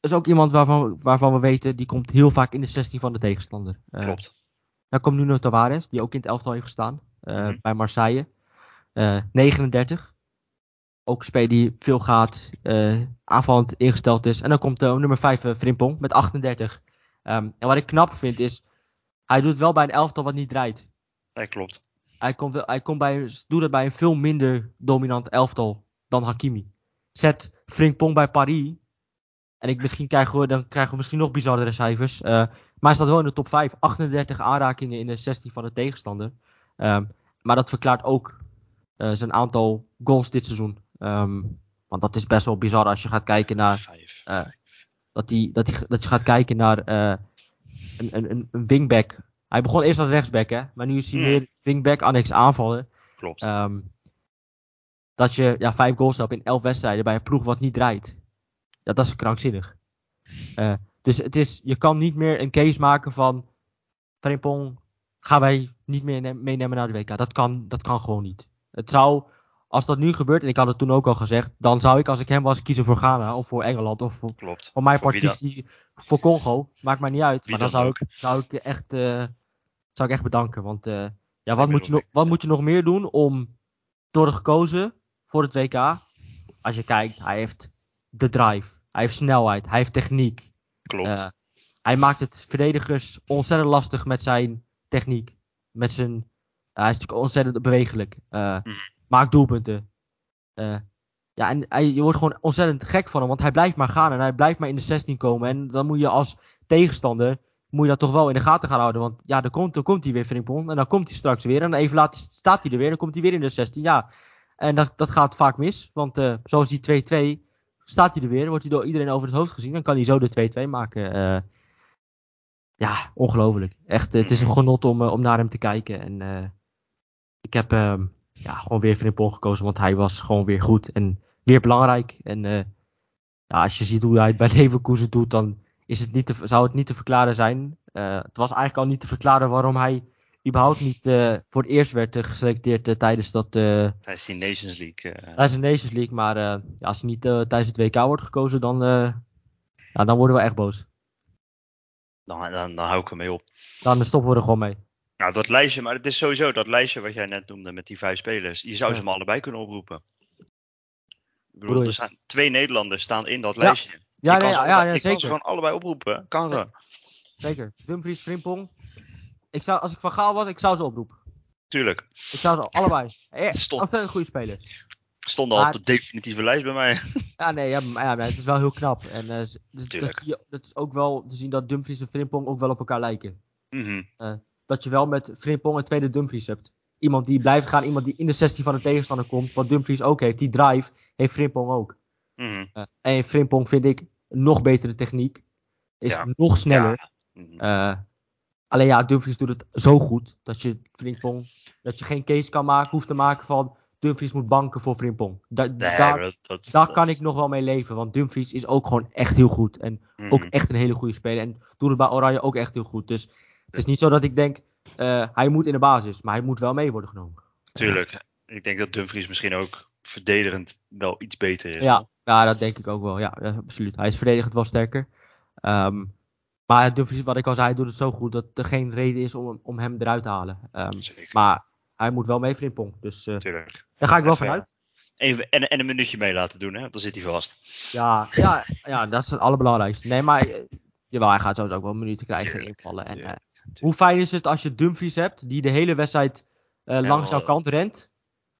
Is ook iemand waarvan, waarvan we weten, die komt heel vaak in de 16 van de tegenstander. Eh, Klopt. dan komt Nuno Tavares, die ook in het elftal heeft gestaan. eh, Mhm. Bij Marseille. Eh, 39. Ook een speler die veel gaat. eh aanvallend ingesteld is. En dan komt eh, nummer 5 uh, Frimpong met 38. Ehm, en wat ik knap vind is. Hij doet wel bij een elftal wat niet draait. Nee, klopt. Hij, komt hij komt bij, doet het bij een veel minder dominant elftal dan Hakimi. Zet Frimpong bij Paris. En ik, misschien krijgen we, dan krijgen we misschien nog bizarre cijfers. eh, maar hij staat wel in de top 5. 38 aanrakingen in de 16 van de tegenstander. Ehm, maar dat verklaart ook eh, zijn aantal goals dit seizoen. Ehm, want dat is best wel bizar als je gaat kijken naar. Eh, dat, die, dat, die, dat je gaat kijken naar een, een, een, wingback. Hij begon eerst als rechtsback, hè? Maar nu is hij Hmm. meer wingback, annex aanvallen. Klopt. Ehm, dat je ja, vijf goals hebt in elf wedstrijden bij een ploeg wat niet draait. Ja, dat is krankzinnig. Eh, dus het is, je kan niet meer een case maken van Frimpong gaan wij niet meer ne- meenemen naar de WK. Dat kan, dat kan gewoon niet. Het zou, als dat nu gebeurt, en ik had het toen ook al gezegd, dan zou ik als ik hem was kiezen voor Ghana of voor Engeland of voor, Klopt. voor mijn Voor partitie voor Congo. Maakt mij niet uit. Wie Maar dan dan zou ook. ik, zou ik echt, eh, zou ik echt bedanken. Want eh, ja, wat, moet je nog, wat moet je nog meer doen om door gekozen voor het WK. Als je kijkt, hij heeft de drive. Hij heeft snelheid. Hij heeft techniek. Klopt. Uh, hij maakt het verdedigers ontzettend lastig met zijn techniek. Met zijn, uh, hij is natuurlijk ontzettend bewegelijk. Uh, mm. Maakt doelpunten. ja, en hij, je wordt gewoon ontzettend gek van hem. Want hij blijft maar gaan en hij blijft maar in de 16 komen. En dan moet je als tegenstander moet je dat toch wel in de gaten gaan houden. Want ja, dan komt, dan komt hij weer Frimpong. En dan komt hij straks weer. En even later staat hij er weer. Dan komt hij weer in de 16. Ja, en dat, dat gaat vaak mis. Want uh, zoals die 2-2 staat hij er weer. Wordt hij door iedereen over het hoofd gezien. Dan kan hij zo de 2-2 maken. Uh, ja, ongelooflijk. Echt, het is een genot om, uh, om naar hem te kijken. En ik heb ehm, ja, gewoon weer Frimpong gekozen. Want hij was gewoon weer goed. En weer belangrijk. En ja, als je ziet hoe hij het bij Leverkusen doet. Dan is het niet te, zou het niet te verklaren zijn. het was eigenlijk al niet te verklaren waarom hij überhaupt niet uh, voor het eerst werd uh, geselecteerd uh, tijdens dat. tijdens die Nations League. Tijdens de Nations League, maar ja, als hij niet tijdens het WK wordt gekozen, dan, ja, dan worden we echt boos. Dan, dan, dan hou ik ermee op. Dan stoppen we er gewoon mee. Nou, dat lijstje, maar het is sowieso dat lijstje wat jij net noemde met die vijf spelers. Je zou ja. ze maar allebei kunnen oproepen. Ik bedoel, er staan twee Nederlanders staan in dat ja. lijstje. Ja, je nee, kan ja, ze, ja, je zeker. kan ze gewoon allebei oproepen. Kan ja. Zeker. Dumfries, Frimpong, ik zou, als ik van Gaal was, ik zou ze oproepen. Tuurlijk. Ik zou ze allebei. Stond. Ontzettend goede spelers. Stond al op de definitieve lijst bij mij. Ja, nee, ja, maar, ja, maar het is wel heel knap. En uh, dus, dat, dat, is ook wel te zien dat Dumfries en Frimpong ook wel op elkaar lijken. Mm -hmm. uh, dat je wel met Frimpong een tweede Dumfries hebt. Iemand die blijft gaan, iemand die in de 16 van de tegenstander komt. Wat Dumfries ook heeft. Die drive heeft Frimpong ook. Mm -hmm. uh, en Frimpong vind ik nog betere techniek. Is ja. nog sneller. Ja. Mm -hmm. Alleen ja, Dumfries doet het zo goed dat je Frimpong, dat je geen case kan maken, hoeft te maken van Dumfries moet banken voor Frimpong. Da nee, daar dat, dat, daar dat, kan ik nog wel mee leven, want Dumfries is ook gewoon echt heel goed. En mm ook echt een hele goede speler. En doet het bij Oranje ook echt heel goed. Dus het is niet zo dat ik denk, uh, hij moet in de basis, maar hij moet wel mee worden genomen. Tuurlijk. Ik denk dat Dumfries misschien ook verdedigend wel iets beter is. Ja, ja dat denk ik ook wel. Ja, ja absoluut. Hij is verdedigend wel sterker. Um, maar Dumfries, wat ik al zei, hij doet het zo goed dat er geen reden is om, om hem eruit te halen. Um, maar hij moet wel mee Frimpong. Dus uh, Tuurlijk. daar ga ik wel vanuit. Even, en, en een minuutje mee laten doen, hè? dan zit hij vast. Ja, ja, ja, dat is het allerbelangrijkste. Nee, maar uh, jawel, hij gaat sowieso ook wel minuten krijgen Tuurlijk, en invallen. En, tuurlijk, hoe fijn is het als je Dumfries hebt, die de hele wedstrijd uh, langs jouw kant rent.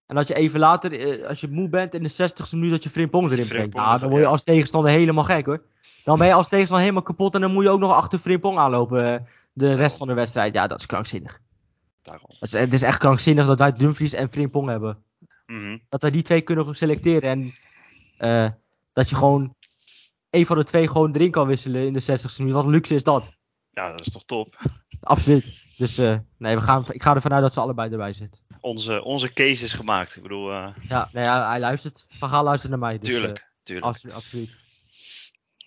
En dat je even later, als je moe bent in de 60ste minuut, dat je Frimpong erin brengt. Ja, dan word je als tegenstander helemaal gek hoor. Dan ben je als tegenstander helemaal kapot en dan moet je ook nog achter Frimpong aanlopen de rest van de wedstrijd. Ja, dat is krankzinnig. Daarom. Is, het is echt krankzinnig dat wij Dumfries en Frimpong hebben. Mm -hmm. Dat wij die twee kunnen selecteren en uh, dat je gewoon een van de twee gewoon erin kan wisselen in de 60ste minuut. Wat een luxe is dat? Ja, dat is toch top. Absoluut. Dus uh, nee, we gaan, ik ga ervan uit dat ze allebei erbij zitten. Onze, onze case is gemaakt. Ik bedoel, uh... Ja, nee, ja, hij luistert. Van Gaal luistert naar mij. Dus, tuurlijk, tuurlijk. Absoluut.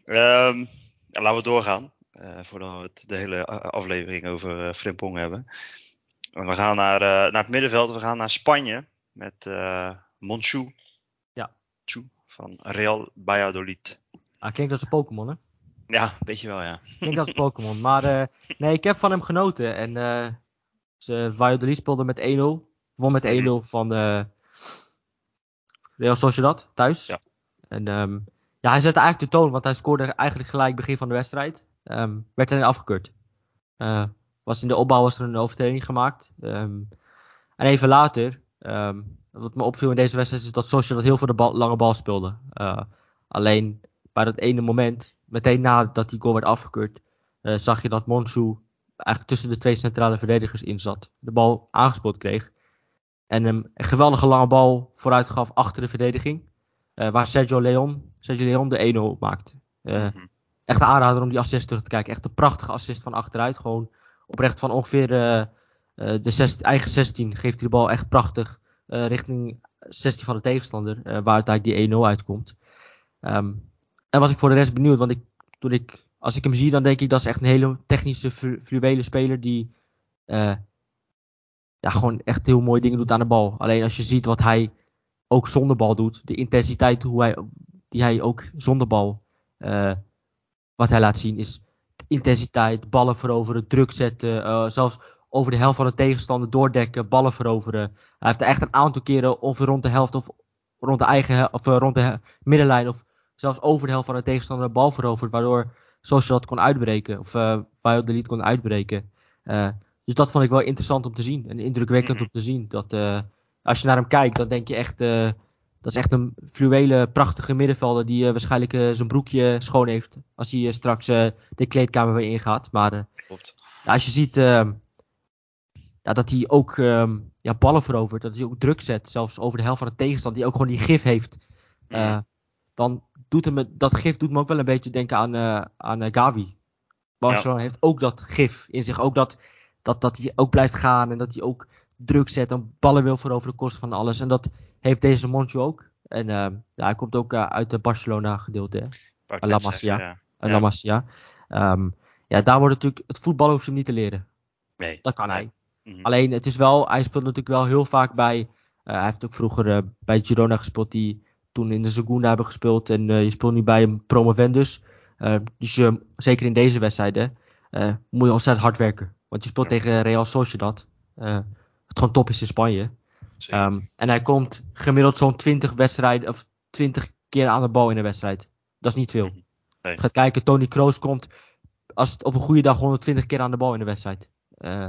Um, ja, laten we doorgaan. Uh, voordat we het de hele aflevering over uh, Frimpong hebben. We gaan naar, uh, naar het middenveld. We gaan naar Spanje. Met uh, Monchu. Ja. Chu van Real Valladolid. Ah, klinkt als een Pokémon, hè? Ja, weet je wel, ja. Klinkt als een Pokémon. Maar nee, ik heb van hem genoten. En ze, Valladolid speelde met 1-0. Won met 1-0 mm -hmm. van Real Sociedad thuis. Ja. En um, ja, hij zette eigenlijk de toon, want hij scoorde eigenlijk gelijk begin van de wedstrijd. Um, werd alleen afgekeurd. Uh, was in de opbouw was er een overtreding gemaakt. Um, en even later, um, wat me opviel in deze wedstrijd is dat Sociedad heel veel de bal, lange bal speelde. Uh, alleen bij dat ene moment, meteen nadat die goal werd afgekeurd, uh, zag je dat Monsu eigenlijk tussen de twee centrale verdedigers in zat. De bal aangespeeld kreeg. En een geweldige lange bal vooruit gaf achter de verdediging. Waar Sergio Leon, Sergio Leon de 1-0 maakte. Uh, mm -hmm. Echt een aanrader om die assist terug te kijken. Echt een prachtige assist van achteruit. Gewoon oprecht van ongeveer uh, de 16, eigen 16 geeft hij de bal echt prachtig richting 16 van de tegenstander. waar uiteindelijk die 1-0 uitkomt. Um, en was ik voor de rest benieuwd. Want ik, toen ik, als ik hem zie dan denk ik dat is echt een hele technische flu fluwele speler. Die ja, gewoon echt heel mooie dingen doet aan de bal. Alleen als je ziet wat hij ook zonder bal doet. De intensiteit hoe hij, die hij ook zonder bal uh, wat hij laat zien is intensiteit, ballen veroveren, druk zetten. Uh, zelfs over de helft van de tegenstander doordekken, ballen veroveren. Hij heeft er echt een aantal keren of rond de helft of rond de eigen of rond de middenlijn of zelfs over de helft van de tegenstander de bal veroverd, waardoor Social dat kon uitbreken of uh, de Lead kon uitbreken. dus dat vond ik wel interessant om te zien en indrukwekkend mhm. om te zien. Dat als je naar hem kijkt, dan denk je echt dat is echt een fluwele, prachtige middenvelder die uh, waarschijnlijk uh, zijn broekje schoon heeft. Als hij uh, straks de kleedkamer weer ingaat. Maar Klopt. als je ziet ehm, ja, dat hij ook ehm, ja, ballen verovert, dat hij ook druk zet, zelfs over de helft van de tegenstand, die ook gewoon die gif heeft. dan doet hem, dat gif doet me ook wel een beetje denken aan, aan Gavi. Barcelona heeft ook dat gif in zich. Ook dat, dat, dat hij ook blijft gaan en dat hij ook druk zet en ballen wil veroveren de kosten van alles. En dat heeft deze Moncho ook. En uh, ja, hij komt ook uh, uit de Barcelona gedeelte. La Masia. Ja. La Masia. Um, ja, daar wordt natuurlijk, het voetbal hoef je hem niet te leren. Nee. Dat kan hij. Mm -hmm. Alleen het is wel, hij speelt natuurlijk wel heel vaak bij, uh, hij heeft ook vroeger bij Girona gespeeld, die toen in de Segunda hebben gespeeld. En je speelt nu bij een promovendus. dus je, zeker in deze wedstrijden moet je ontzettend hard werken. Want je speelt ja. tegen Real Sociedad. Het gewoon top is in Spanje. Um, en hij komt gemiddeld zo'n 20 wedstrijden of 20 keer aan de bal in een wedstrijd. Dat is niet veel. Mhm. Nee. Gaat kijken, Tony Kroos komt als het op een goede dag 120 keer aan de bal in de wedstrijd. Uh,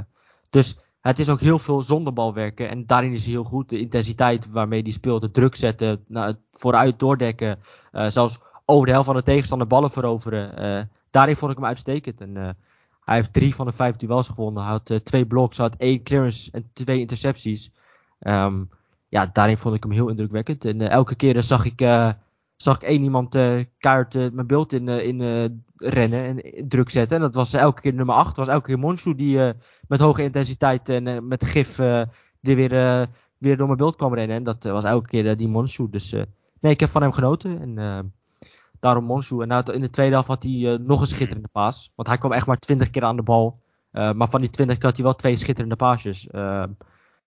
dus het is ook heel veel zonder bal werken. En daarin is hij heel goed. De intensiteit waarmee hij speelt, de druk zetten, nou, het vooruit doordekken. Uh, zelfs over de helft van de tegenstander ballen veroveren. Uh, daarin vond ik hem uitstekend. En, hij heeft drie van de vijf duels gewonnen. Hij had twee blocks, hij had één clearance en twee intercepties. Um, ja, daarin vond ik hem heel indrukwekkend. En uh, elke keer zag ik, uh, zag ik één iemand uh, kaart mijn beeld in, in rennen en druk zetten. En dat was elke keer nummer 8. was elke keer Monshu die met hoge intensiteit en met gif er weer, weer door mijn beeld kwam rennen. En dat was elke keer die Monshu. Dus nee, ik heb van hem genoten. En daarom Monshu. En nou, in de tweede helft had hij nog een schitterende paas. Want hij kwam echt maar 20 keer aan de bal. maar van die 20 keer had hij wel twee schitterende paasjes.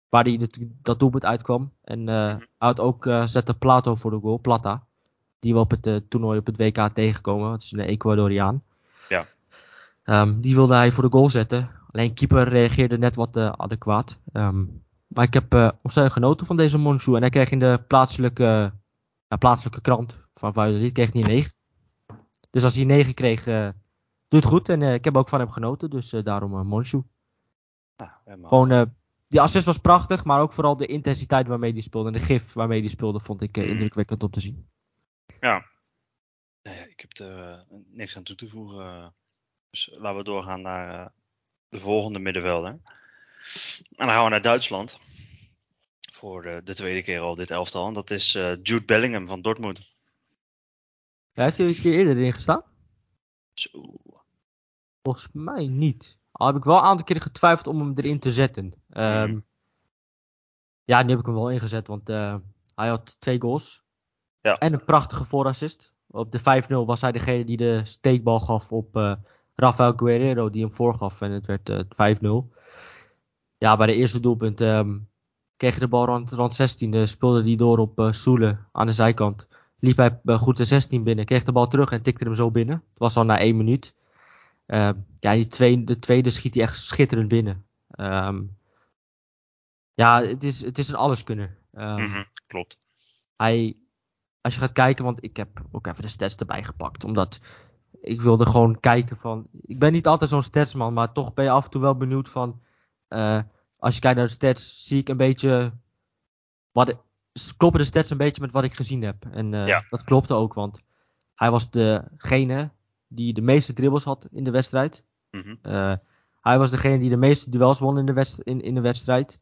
Waar hij dat doelpunt uitkwam. En uh, hij had ook zette Plato voor de goal, Plata. Die we op het toernooi op het WK tegenkomen. Dat is een Ecuadoriaan. Ja. Um, die wilde hij voor de goal zetten. Alleen keeper reageerde net wat adequaat. Um, maar ik heb uh, ontzettend genoten van deze Monshu. En hij kreeg in de plaatselijke, plaatselijke krant van Valladolid kreeg hij 9. Dus als hij 9 kreeg, doet het goed. En ik heb ook van hem genoten. Dus daarom Monshu. Ja, Gewoon die assist was prachtig, maar ook vooral de intensiteit waarmee die speelde en de gif waarmee die speelde vond ik uh, indrukwekkend om te zien. Ja, ik heb er uh, niks aan toe te voegen. Dus laten we doorgaan naar uh, de volgende middenvelder. En dan gaan we naar Duitsland. Voor de, de tweede keer al dit elftal. En dat is Jude Bellingham van Dortmund. Ja, heeft hij een keer eerder erin gestaan? Zo. Volgens mij niet. Al heb ik wel een aantal keren getwijfeld om hem erin te zetten. Um, Ja, nu heb ik hem wel ingezet, want uh, hij had twee goals. Ja. En een prachtige voorassist. Op de 5-0 was hij degene die de steekbal gaf op uh, Rafael Guerrero, die hem voorgaf. En het werd uh, eh, 5-0. Ja, bij de eerste doelpunt um, kreeg hij de bal rond, rond 16. speelde hij door op uh, Soele aan de zijkant. Liep hij goed de 16 binnen, kreeg de bal terug en tikte hem zo binnen. Het was al na één minuut. Uh, ja, die tweede, de tweede schiet hij echt schitterend binnen. Um, ja, het is, het is een alleskunner. Um, mm -hmm, klopt. Hij, als je gaat kijken, want ik heb ook even de stats erbij gepakt. Omdat ik wilde gewoon kijken van. Ik ben niet altijd zo'n statsman, maar toch ben je af en toe wel benieuwd van. Uh, als je kijkt naar de stats, zie ik een beetje. Wat, kloppen de stats een beetje met wat ik gezien heb. En uh, ja. dat klopte ook, want hij was degene die de meeste dribbles had in de wedstrijd. Mm -hmm. uh, hij was degene die de meeste duels won in de, wedst in, in de wedstrijd.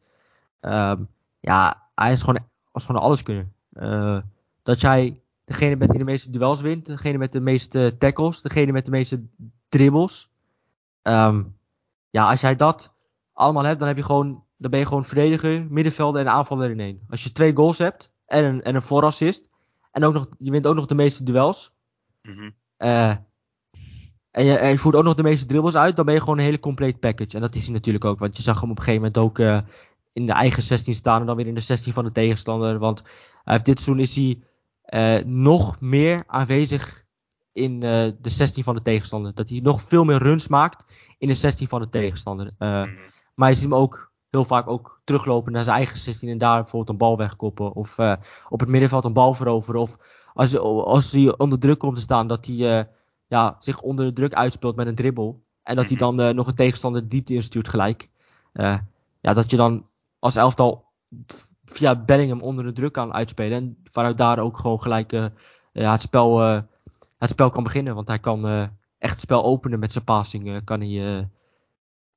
Um, ja, hij is gewoon, was gewoon alles kunnen. Uh, dat jij degene bent die de meeste duels wint, degene met de meeste tackles, degene met de meeste dribbles. Um, ja, als jij dat allemaal hebt, dan, heb je gewoon, dan ben je gewoon verdediger, middenvelder en aanvaller in één. Als je twee goals hebt en een, en een voorassist, en ook nog, je wint ook nog de meeste duels. Mm -hmm. uh, en je, en je, voert ook nog de meeste dribbles uit, dan ben je gewoon een hele compleet package. En dat is hij natuurlijk ook, want je zag hem op een gegeven moment ook uh, in de eigen 16 staan en dan weer in de 16 van de tegenstander. Want hij heeft dit seizoen is hij uh, nog meer aanwezig in de 16 van de tegenstander. Dat hij nog veel meer runs maakt in de 16 van de tegenstander. Mm -hmm. Maar je ziet hem ook heel vaak ook teruglopen naar zijn eigen 16 en daar bijvoorbeeld een bal wegkoppen. Of op het middenveld een bal veroveren. Of als, als hij onder druk komt te staan, dat hij ja, zich onder de druk uitspeelt met een dribbel. En dat hij Mhm. dan nog een tegenstander diepte instuurt gelijk. ja, dat je dan als elftal via Bellingham onder de druk kan uitspelen. En vanuit daar ook gewoon gelijk ja, het, spel, het spel kan beginnen. Want hij kan echt het spel openen met zijn passing. kan hij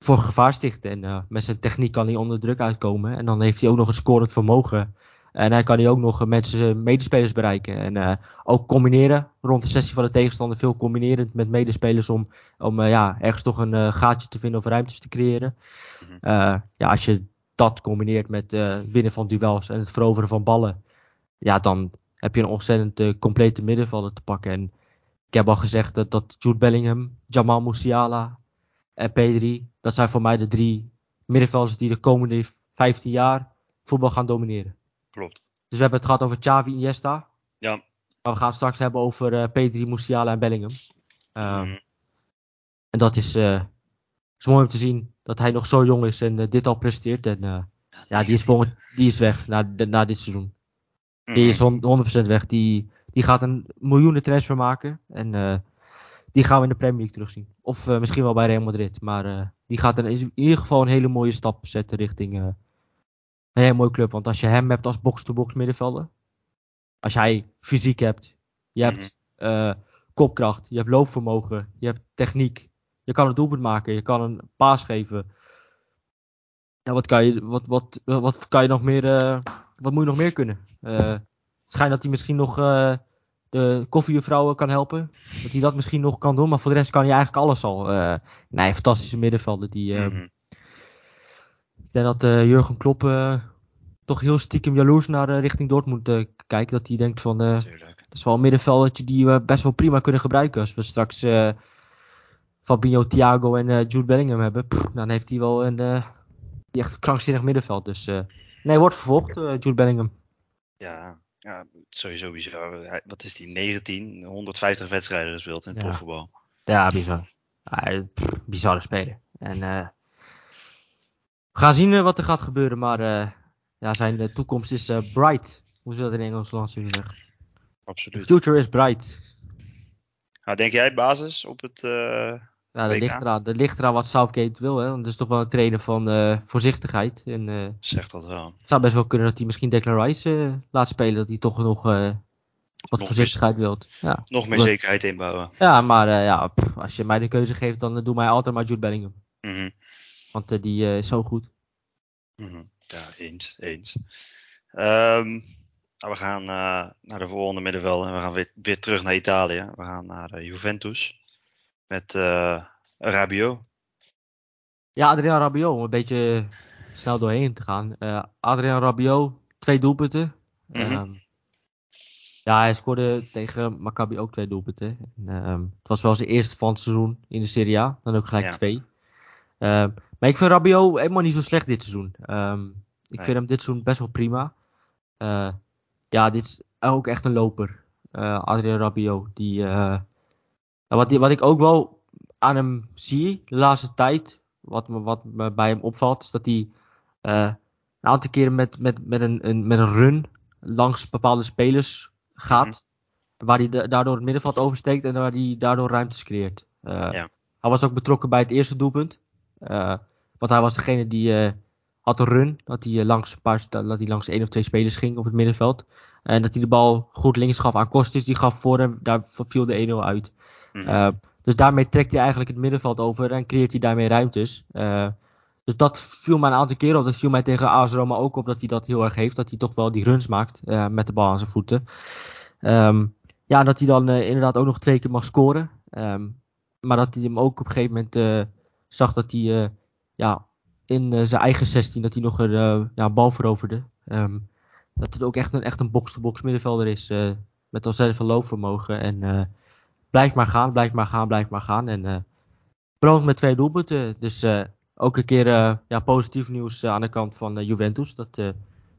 voor gevaar stichten. En met zijn techniek kan hij onder de druk uitkomen. En dan heeft hij ook nog een scorend vermogen. En hij kan hij ook nog mensen, medespelers bereiken. En ook combineren rond de sessie van de tegenstander. Veel combineren met medespelers om, om ja, ergens toch een gaatje te vinden of ruimtes te creëren. ja, als je dat combineert met winnen van duels en het veroveren van ballen, ja, dan heb je een ontzettend complete middenvelder te pakken. En ik heb al gezegd dat, dat Jude Bellingham, Jamal Musiala en Pedri, dat zijn voor mij de drie middenvelders die de komende 15 jaar voetbal gaan domineren. Klopt. Dus we hebben het gehad over Xavi Iniesta. Ja. Maar we gaan het straks hebben over uh, Pedri, Musiala en Bellingham. Um, Mhm. En dat is, uh, is mooi om te zien dat hij nog zo jong is en uh, dit al presteert. En uh, ja, die is, volgend, die is weg na, de, na dit seizoen. Die is Mhm. 100% weg. Die, die gaat een miljoenen transfer maken. En die gaan we in de Premier League terugzien. Of uh, misschien wel bij Real Madrid. Maar uh, die gaat een, in ieder geval een hele mooie stap zetten richting uh, een hele mooie club. Want als je hem hebt als box-to-box middenvelder. Als jij fysiek hebt. Je hebt uh, kopkracht. Je hebt loopvermogen. Je hebt techniek. Je kan een doelpunt maken. Je kan een paas geven. Ja, wat kan je, wat, wat, wat kan je nog meer, wat moet je nog meer kunnen? Het schijnt dat hij misschien nog de koffiejuffrouwen kan helpen. Dat hij dat misschien nog kan doen, maar voor de rest kan hij eigenlijk alles al. Uh, nee, fantastische middenvelder. Die, uh, Mhm. Ik denk dat uh, Jurgen Klopp toch heel stiekem jaloers naar richting Dortmund kijkt. Dat hij denkt van, dat is wel een middenveldertje die we best wel prima kunnen gebruiken. Als we straks Fabinho, Thiago en Jude Bellingham hebben, pff, dan heeft hij wel een die echt krankzinnig middenveld. Dus nee, wordt vervolgd, Jude Bellingham. Ja, ja, sowieso bizar. Wat is die? 19, 150 wedstrijden gespeeld in het Ja. profvoetbal. Ja, bizar. Ja, pff, bizarre speler. En eh, we gaan zien eh, wat er gaat gebeuren, maar eh, ja, zijn toekomst is bright. Hoe ze dat in Engels land zullen zeggen. The Absoluut. future is bright. Nou, denk jij basis op het... Ja, dat ligt, eraan, dat ligt eraan wat Southgate wil. Hè? Want het is toch wel een trainer van eh, voorzichtigheid. En, eh, zegt dat wel. het zou best wel kunnen dat hij misschien Declan Rice eh, laat spelen. Dat hij toch nog wat Nog voorzichtigheid wilt. Ja, Nog meer zekerheid inbouwen. ja maar ja, pff, als je mij de keuze geeft, dan doe mij altijd maar Jude Bellingham. Mhm. Want die is zo goed. Mhm. Ja, eens. eens. Nou, we gaan naar de volgende middenveld en we gaan weer, weer terug naar Italië. We gaan naar Juventus met eh Rabiot. Ja, Adrian Rabiot, om een beetje snel doorheen te gaan. Eh Adrian Rabiot, twee doelpunten. Mhm. Ehm, ja, hij scoorde tegen Maccabi ook twee doelpunten. En, ehm, het was wel zijn eerste van het seizoen in de Serie A. Dan ook gelijk Ja. twee. Ehm, maar ik vind Rabiot helemaal niet zo slecht dit seizoen. Ik Nee. vind hem dit seizoen best wel prima. Eh, ja, dit is ook echt een loper. Eh, Adrian Rabiot. Die, wat, die- wat ik ook wel aan hem zie de laatste tijd, wat me, wat me bij hem opvalt, is dat hij eh, een aantal keren met, met, met, een, een, met een run langs bepaalde spelers gaat. Waar hij da- daardoor het middenveld oversteekt en waar hij daardoor ruimtes creëert. Eh, Ja. Hij was ook betrokken bij het eerste doelpunt. Eh, want hij was degene die had een run. Dat hij, langs een paar, dat hij langs één of twee spelers ging op het middenveld. En dat hij de bal goed links gaf aan Kostis. Die gaf voor hem. Daar viel de 1-0 uit. Mhm. Eh, dus daarmee trekt hij eigenlijk het middenveld over en creëert hij daarmee ruimtes. Eh, dus dat viel mij een aantal keren op. Dat viel mij tegen AS Roma ook op dat hij dat heel erg heeft. Dat hij toch wel die runs maakt eh, met de bal aan zijn voeten. Ehm, ja, dat hij dan inderdaad ook nog twee keer mag scoren. Ehm, maar dat hij hem ook op een gegeven moment zag dat hij ja, in zijn eigen 16 dat hij nog een ja, bal veroverde. Ehm, dat het ook echt een, echt een box-to-box middenvelder is. met ontzettend veel loopvermogen. En blijf maar gaan, blijf maar gaan, blijf maar gaan. En beloond met twee doelpunten. Dus eh, ook een keer eh, ja, positief nieuws aan de kant van Juventus. Dat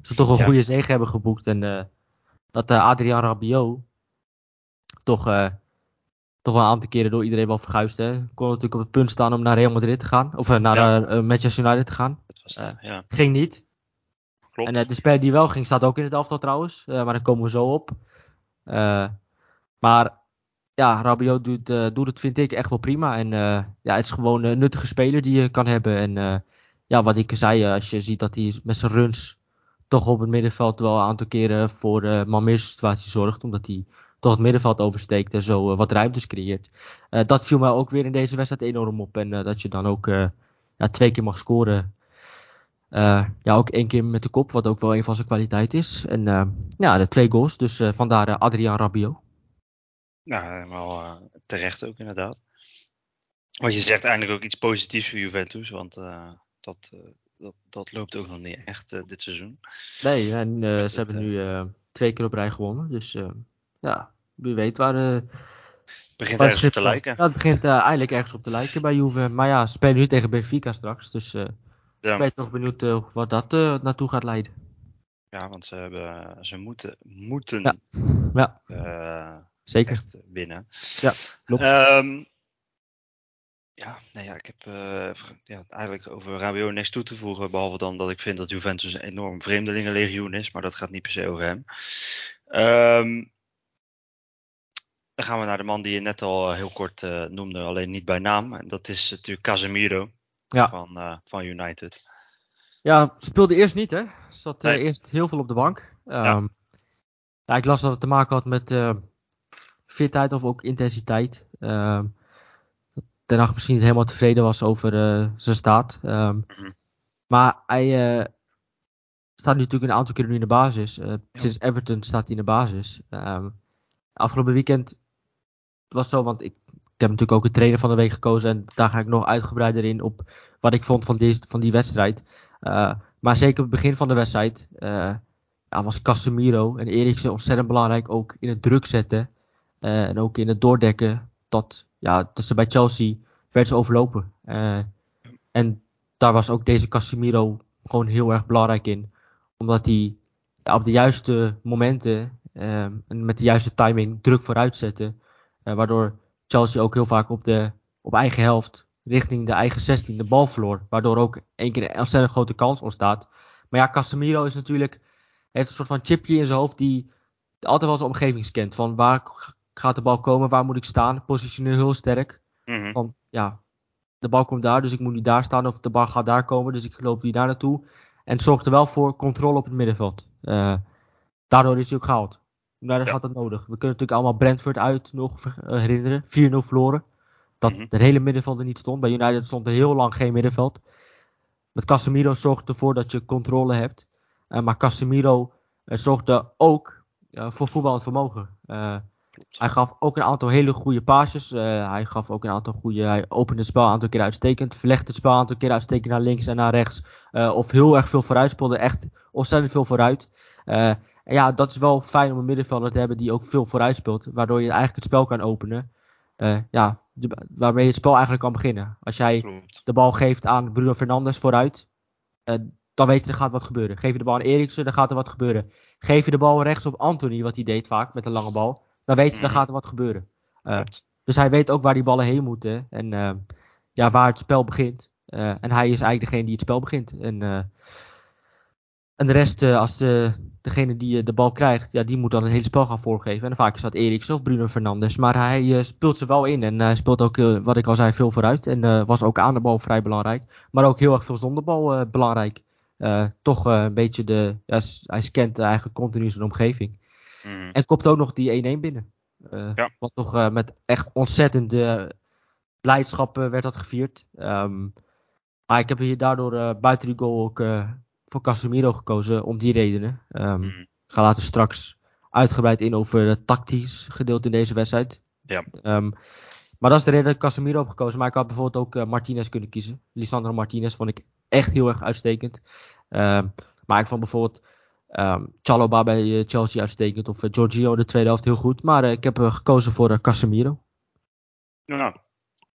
ze toch een Ja. goede zege hebben geboekt. En dat Adrian Rabiot toch toch wel een aantal keren door iedereen wel verguisd. Hè. Kon natuurlijk op het punt staan om naar Real Madrid te gaan. Of naar ja. Manchester United te gaan. Dat was ja. Ging niet. Klopt. En de speler die wel ging, staat ook in het elftal trouwens. maar daar komen we zo op. maar ja, Rabiot doet, doet het, vind ik, echt wel prima. En ja, het is gewoon een nuttige speler die je kan hebben. En ja, wat ik zei, als je ziet dat hij met zijn runs toch op het middenveld wel een aantal keren voor uh, situatie zorgt. Omdat hij toch het middenveld oversteekt en zo wat ruimtes creëert. dat viel mij ook weer in deze wedstrijd enorm op. En dat je dan ook ja, twee keer mag scoren. ja, ook één keer met de kop, wat ook wel een van zijn kwaliteit is. En ja, de twee goals, dus vandaar Adriaan Rabiot. Ja, helemaal terecht ook inderdaad. Want je zegt eigenlijk ook iets positiefs voor Juventus, want dat, dat, dat loopt ook nog niet echt dit seizoen. Nee, en ze hebben nu twee keer op rij gewonnen. Dus ja, wie weet waar. het begint ergens op te lijken. Ja, het begint eindelijk ergens op te lijken bij Juve. Maar ja, ze spelen nu tegen Benfica straks. Dus ja. ik ben toch benieuwd wat dat naartoe gaat leiden. Ja, want ze, hebben, ze moeten, moeten ja. Zeker. echt winnen. Ja, klopt. Um, ja, nou ja, ik heb uh, ja, eigenlijk over Rabiot niks toe te voegen. Behalve dan dat ik vind dat Juventus een enorm vreemdelingenlegioen is. Maar dat gaat niet per se over hem. Um, dan gaan we naar de man die je net al heel kort uh, noemde. Alleen niet bij naam. En dat is natuurlijk Casemiro ja. van, uh, van United. Ja, speelde eerst niet hè. Zat nee. eerst heel veel op de bank. Um, ja. ja. ik las dat het te maken had met fitheid of ook intensiteit. Um, Ten Hag misschien niet helemaal tevreden was over uh, zijn staat. Um, mm-hmm. Maar hij uh, staat nu natuurlijk een aantal keer nu in de basis. Ja. Sinds Everton staat hij in de basis. Um, afgelopen weekend was zo, want ik, ik, heb natuurlijk ook een trainer van de week gekozen. En daar ga ik nog uitgebreider in op wat ik vond van, deze, van die wedstrijd. maar zeker op het begin van de wedstrijd ja, was Casemiro en Eriksen ontzettend belangrijk. Ook in het druk zetten. En ook in het doordekken. Dat ja, tussen bij Chelsea werd ze overlopen. Uh, en daar was ook deze Casemiro gewoon heel erg belangrijk in. Omdat hij op de juiste momenten uh, en met de juiste timing druk vooruit zette. Waardoor Chelsea ook heel vaak op, de, op eigen helft richting de eigen 16 de bal verloor. Waardoor ook één keer een ontzettend grote kans ontstaat. Maar ja, Casemiro is natuurlijk, heeft een soort van chipje in zijn hoofd die altijd wel zijn omgeving scant. Van waar gaat de bal komen? Waar moet ik staan? Positioneel heel sterk. Want ja, de bal komt daar, dus ik moet niet daar staan. Of de bal gaat daar komen, dus ik loop hier daar naartoe. En het zorgt er wel voor controle op het middenveld. Uh, daardoor is hij ook gehaald. Daar ja. gaat dat nodig. We kunnen natuurlijk allemaal Brentford uit nog uh, herinneren. 4-0 verloren. Dat Mhm. het hele middenveld er niet stond. Bij United stond er heel lang geen middenveld. Met Casemiro zorgt ervoor dat je controle hebt. Uh, maar Casemiro zorgde ook uh, voor voetballend vermogen. Hij gaf ook een aantal hele goede paasjes. Uh, hij gaf ook een aantal goede. Hij opende het spel een aantal keer uitstekend. Verlegde het spel een aantal keer uitstekend naar links en naar rechts. Uh, of heel erg veel vooruit speelde. Echt ontzettend veel vooruit. Uh, en ja, dat is wel fijn om een middenvelder te hebben die ook veel vooruit speelt. Waardoor je eigenlijk het spel kan openen. ja, de, waarmee je het spel eigenlijk kan beginnen. Als jij Klopt. de bal geeft aan Bruno Fernandes vooruit. dan weet je er gaat wat gebeuren. Geef je de bal aan Eriksen, dan gaat er wat gebeuren. Geef je de bal rechts op Anthony, wat hij deed vaak met een lange bal dan weet je, dan gaat er wat gebeuren. Uh, dus hij weet ook waar die ballen heen moeten en uh, ja, waar het spel begint. Uh, en hij is eigenlijk degene die het spel begint. En, en de rest, als de, degene die de bal krijgt, ja, die moet dan het hele spel gaan voorgeven. En vaak is dat Eriksen of Bruno Fernandes. Maar hij speelt ze wel in en hij speelt ook, wat ik al zei, veel vooruit. En was ook aan de bal vrij belangrijk. Maar ook heel erg veel zonder bal belangrijk. toch een beetje de, ja, hij scant eigenlijk continu zijn omgeving. Mm. En kopt ook nog die 1-1 binnen. Uh, ja. Wat toch uh, met echt ontzettende blijdschap werd dat gevierd. Um, maar ik heb hier daardoor buiten die goal ook voor Casemiro gekozen om die redenen. Um, Mm. Ik ga later straks uitgebreid in over het tactisch gedeelte in deze wedstrijd. Ja. Um, maar dat is de reden dat ik Casemiro heb gekozen. Maar ik had bijvoorbeeld ook Martinez kunnen kiezen. Lisandro Martinez vond ik echt heel erg uitstekend. maar ik vond bijvoorbeeld Um, Chaloba bij Chelsea uitstekend. Of Giorgio de tweede helft heel goed. Maar uh, ik heb gekozen voor Casemiro. Nou,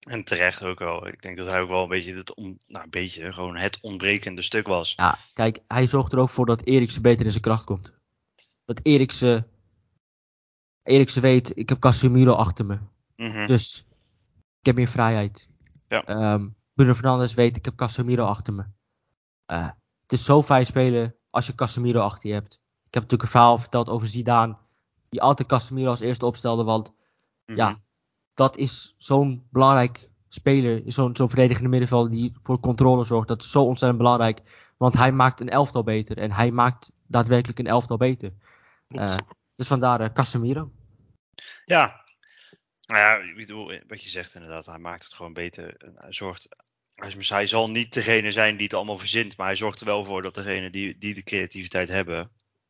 en terecht ook wel. Ik denk dat hij ook wel een beetje, het on, nou, een beetje gewoon het ontbrekende stuk was. Ja, kijk, hij zorgt er ook voor dat Eriksen beter in zijn kracht komt. Dat Eriksen, Eriksen weet, ik heb Casemiro achter me. Mhm. Dus ik heb meer vrijheid. Ja. Ehm, Bruno Fernandes weet, ik heb Casemiro achter me. Eh, het is zo fijn spelen als je Casemiro achter je hebt. Ik heb natuurlijk een verhaal verteld over Zidane. Die altijd Casemiro als eerste opstelde. Want Mhm. ja, dat is zo'n belangrijk speler. Zo'n zo'n verdedigende middenvelder die voor controle zorgt. Dat is zo ontzettend belangrijk. Want hij maakt een elftal beter. En hij maakt daadwerkelijk een elftal beter. Eh, dus vandaar eh, Casemiro. Ja. Nou ja, ik bedoel, wat je zegt inderdaad, hij maakt het gewoon beter. Hij zorgt, hij, zal niet degene zijn die het allemaal verzint, maar hij zorgt er wel voor dat degenen die, die de creativiteit hebben,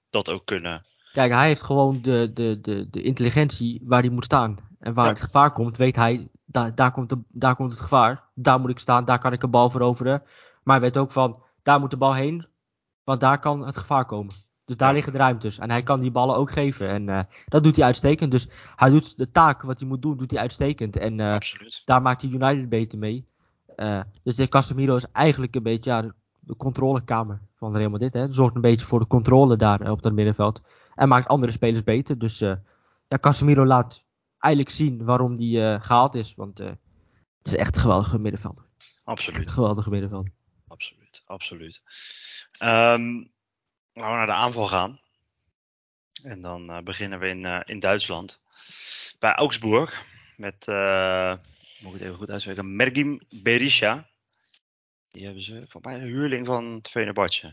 dat ook kunnen. Kijk, hij heeft gewoon de, de, de, de intelligentie waar hij moet staan. En waar Ja. het gevaar komt, weet hij, daar, daar, komt de, daar komt het gevaar. Daar moet ik staan, daar kan ik een bal veroveren. Maar hij weet ook van, daar moet de bal heen, want daar kan het gevaar komen. Dus daar liggen de ruimtes. En hij kan die ballen ook geven. En eh, dat doet hij uitstekend. Dus hij doet de taak wat hij moet doen, doet hij uitstekend. En eh, daar maakt hij United beter mee. Eh, dus de Casemiro is eigenlijk een beetje ja, de, controlekamer van Real Madrid. Hè. Zorgt een beetje voor de controle daar eh, op dat middenveld. En maakt andere spelers beter. Dus eh, ja, Casemiro laat eigenlijk zien waarom eh, gehaald is. Want het is echt een geweldige middenvelder. Absoluut. Een geweldige middenvelder. Absoluut. Absoluut. Ehm, laten we naar de aanval gaan. En dan beginnen we in, in Duitsland. Bij Augsburg. Met, moet ik het even goed uitspreken, Mergim Berisha. Die hebben ze van mij een huurling van Fenerbahce.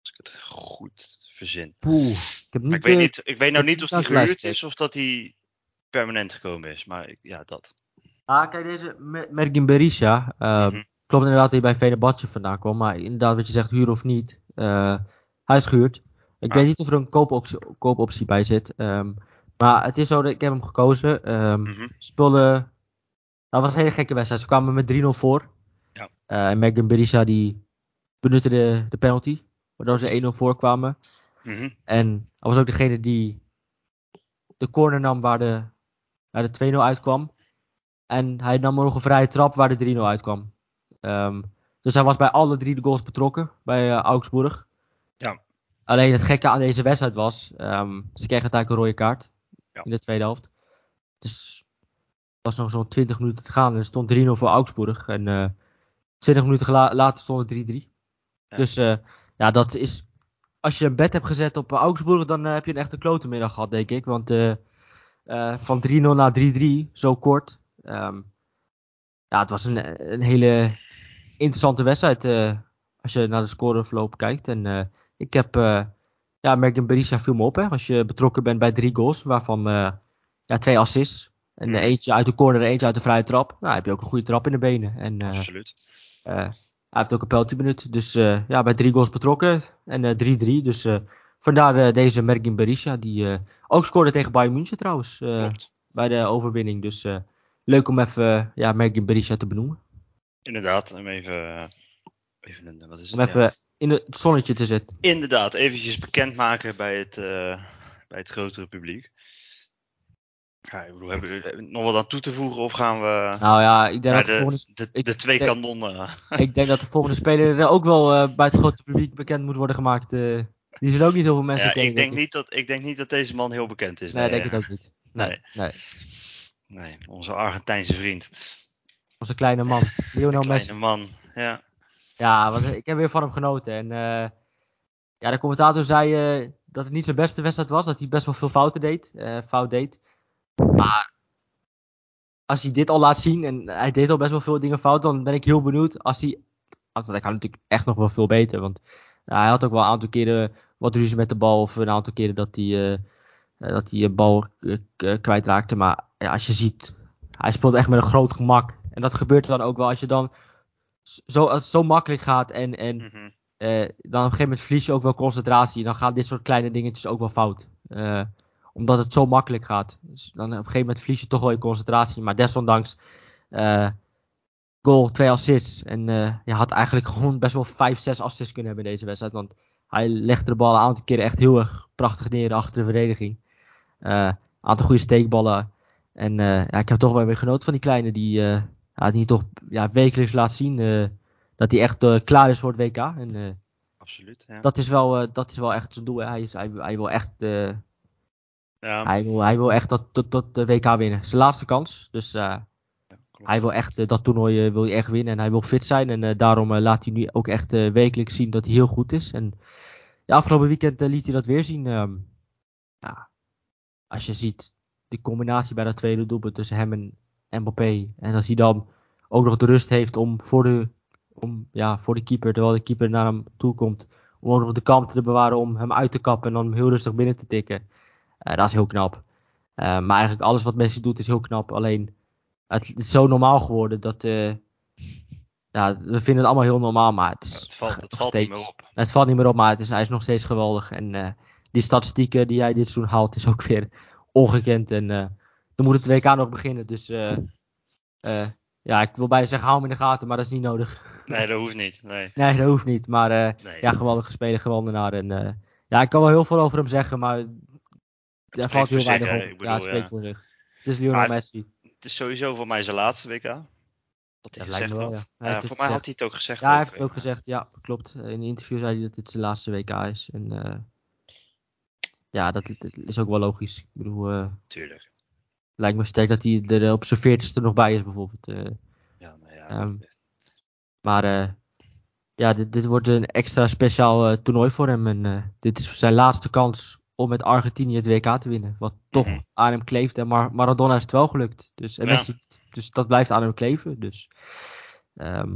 Als ik het goed verzin. Poeh. Ik heb niet, ik weet, eh, niet, ik weet nou niet of die gehuurd is of dat hij permanent gekomen is. Maar ik- ja, dat. Ah, kijk, deze Mer- Mergin Berisha. eh, Mhm. Klopt inderdaad dat hij bij Fenerbahce vandaan kwam. Maar inderdaad wat je zegt, huur of niet. eh, hij is gehuurd. Ik Ah. weet niet of er een koopoptie, koopoptie bij zit. ehm, maar het is zo dat ik heb hem gekozen. Ehm Mhm. speelde... Dat was een hele gekke wedstrijd. Ze kwamen met 3-0 voor. Ja. Eh, en Mergin Berisha die benutte de, de penalty. Waardoor ze 1-0 voorkwamen. Mhm. En hij was ook degene die de corner nam waar de, waar de 2-0 uitkwam. En hij nam nog een vrije trap waar de 3-0 uitkwam. Ehm, dus hij was bij alle drie de goals betrokken bij eh, Augsburg. Ja. Alleen het gekke aan deze wedstrijd was, ehm, ze kregen uiteindelijk een rode kaart Ja. in de tweede helft. Dus was nog zo'n 20 minuten te gaan en er stond 3-0 voor Augsburg. En eh 20 minuten later stond het 3-3. Ja. Dus eh, ja, dat is als je een bed hebt gezet op eh, Augsburg, dan heb je een echte klote middag gehad, denk ik. Want van 3-0 naar 3-3, zo kort. ehm, ja, het was een, een hele interessante wedstrijd als je naar de scoreverloop kijkt. En ik heb, ja, Mergen Berisha viel me op, hè. Als je betrokken bent bij drie goals, waarvan ja, twee assists. En eentje uit de corner en eentje uit de vrije trap. Nou, heb je ook een goede trap in de benen. En eh, Absoluut. eh, hij heeft ook een penalty benut. Dus eh, ja, bij drie goals betrokken. En eh, 3-3. Dus vandaar deze Mergin Berisha. Die ook scoorde tegen Bayern München trouwens. bij de overwinning. Dus leuk om even ja, Mergin Berisha te benoemen. Inderdaad, om even, even een, wat is Om het? even Ja. in het zonnetje te zetten. Inderdaad, eventjes bekendmaken bij het, eh, bij het grotere publiek. Ja, ik bedoel, hebben we nog wat aan toe te voegen of gaan we Nou ja, ik denk, dat de, de, volgende, de, ik de twee denk- kanonnen? ik denk dat de volgende speler er ook wel eh, bij het grote publiek bekend moet worden gemaakt. eh. die zullen ook niet heel veel mensen Ja, kennen. ik, denk niet dat, ik denk niet dat deze man heel bekend is. Nee, ik denk het ook niet. Nee, Nee. nee. Nee, onze Argentijnse vriend. Onze kleine man. Lionel Messi. Kleine man. Ja. Ja, want ik heb weer van hem genoten. En eh, ja, de commentator zei eh, dat het niet zijn beste wedstrijd was. Dat hij best wel veel fouten deed. eh, fout deed. Maar als hij dit al laat zien. En hij deed al best wel veel dingen fout. Dan ben ik heel benieuwd. Als hij. Want hij kan natuurlijk echt nog wel veel beter. Want ja, hij had ook wel een aantal keren wat ruzie met de bal. Of een aantal keren dat hij, eh, dat hij een bal eh, kwijtraakte. Maar ja, als je ziet. Hij speelt echt met een groot gemak. En dat gebeurt dan ook wel als je dan zo, zo makkelijk gaat en, en Mhm. eh, dan op een gegeven moment verlies je ook wel concentratie. Dan gaan dit soort kleine dingetjes ook wel fout. Eh, omdat het zo makkelijk gaat. Dus dan op een gegeven moment verlies je toch wel je concentratie. Maar desondanks eh, goal, twee assists. En eh, je had eigenlijk gewoon best wel vijf, zes assists kunnen hebben in deze wedstrijd. Want hij legde de bal een aantal keren echt heel erg prachtig neer achter de verdediging. Eh, Een aantal goede steekballen. En eh, ja, ik heb toch wel weer genoten van die kleine die, eh, ja, die toch ja, wekelijks laat zien eh, dat hij echt eh, klaar is voor het WK. En eh, Absoluut. Ja. dat, is wel, eh, dat is wel echt zijn doel. hè. Hij, is, hij, hij wil echt eh, Ja, Ja, Hij wil, hij wil echt dat, dat de WK winnen. Zijn laatste kans. Dus eh, klopt. hij wil echt eh, dat toernooi eh, wil hij echt winnen. En hij wil fit zijn. En daarom laat hij nu ook echt wekelijks zien dat hij heel goed is. En ja, afgelopen weekend liet hij dat weer zien. Ehm, ja, als je ziet de combinatie bij dat tweede doelpunt tussen hem en Mbappé. En als hij dan ook nog de rust heeft om voor de, om, ja, voor de keeper, terwijl de keeper naar hem toe komt. Om ook nog de kalmte te bewaren om hem uit te kappen en dan hem heel rustig binnen te tikken. Eh, dat is heel knap. Eh, maar eigenlijk alles wat Messi doet is heel knap. Alleen het is zo normaal geworden dat. eh, ja, we vinden het allemaal heel normaal, maar het, is het valt, het valt niet meer op. het valt niet meer op, maar het is, hij is nog steeds geweldig. En die statistieken die hij dit seizoen haalt, is ook weer ongekend. En eh, dan moet het WK nog beginnen. Dus ja, ik wil bijna zeggen, hou hem in de gaten, maar dat is niet nodig. Nee, dat hoeft niet. Nee. Nee, dat hoeft niet. Maar nee. ja, geweldige speler, geweldenaar. En ja, ik kan wel heel veel over hem zeggen, maar daar valt heel zich, weinig op. Ja, spreekt voor zich. Het is Lionel Messi. Het is sowieso voor mij zijn laatste WK. Dat hij gezegd me wel, had. ja. Voor mij had hij het ook gezegd. Ja, hij heeft het ook gezegd. Ja, klopt. In een interview zei hij dat dit zijn laatste WK is. En eh, ja, dat, dat is ook wel logisch. Ik bedoel, eh, Tuurlijk. lijkt me sterk dat hij er op zijn veertigste nog bij is, bijvoorbeeld. eh. Ja, nou ja. Ehm, maar ja, dit, dit wordt een extra speciaal toernooi voor hem. En dit is zijn laatste kans om met Argentinië het WK te winnen. Wat toch Mhm. aan hem kleeft. En Mar Maradona is het wel gelukt. Dus, en Ja. Messi dus dat blijft aan hem kleven. Dus ehm,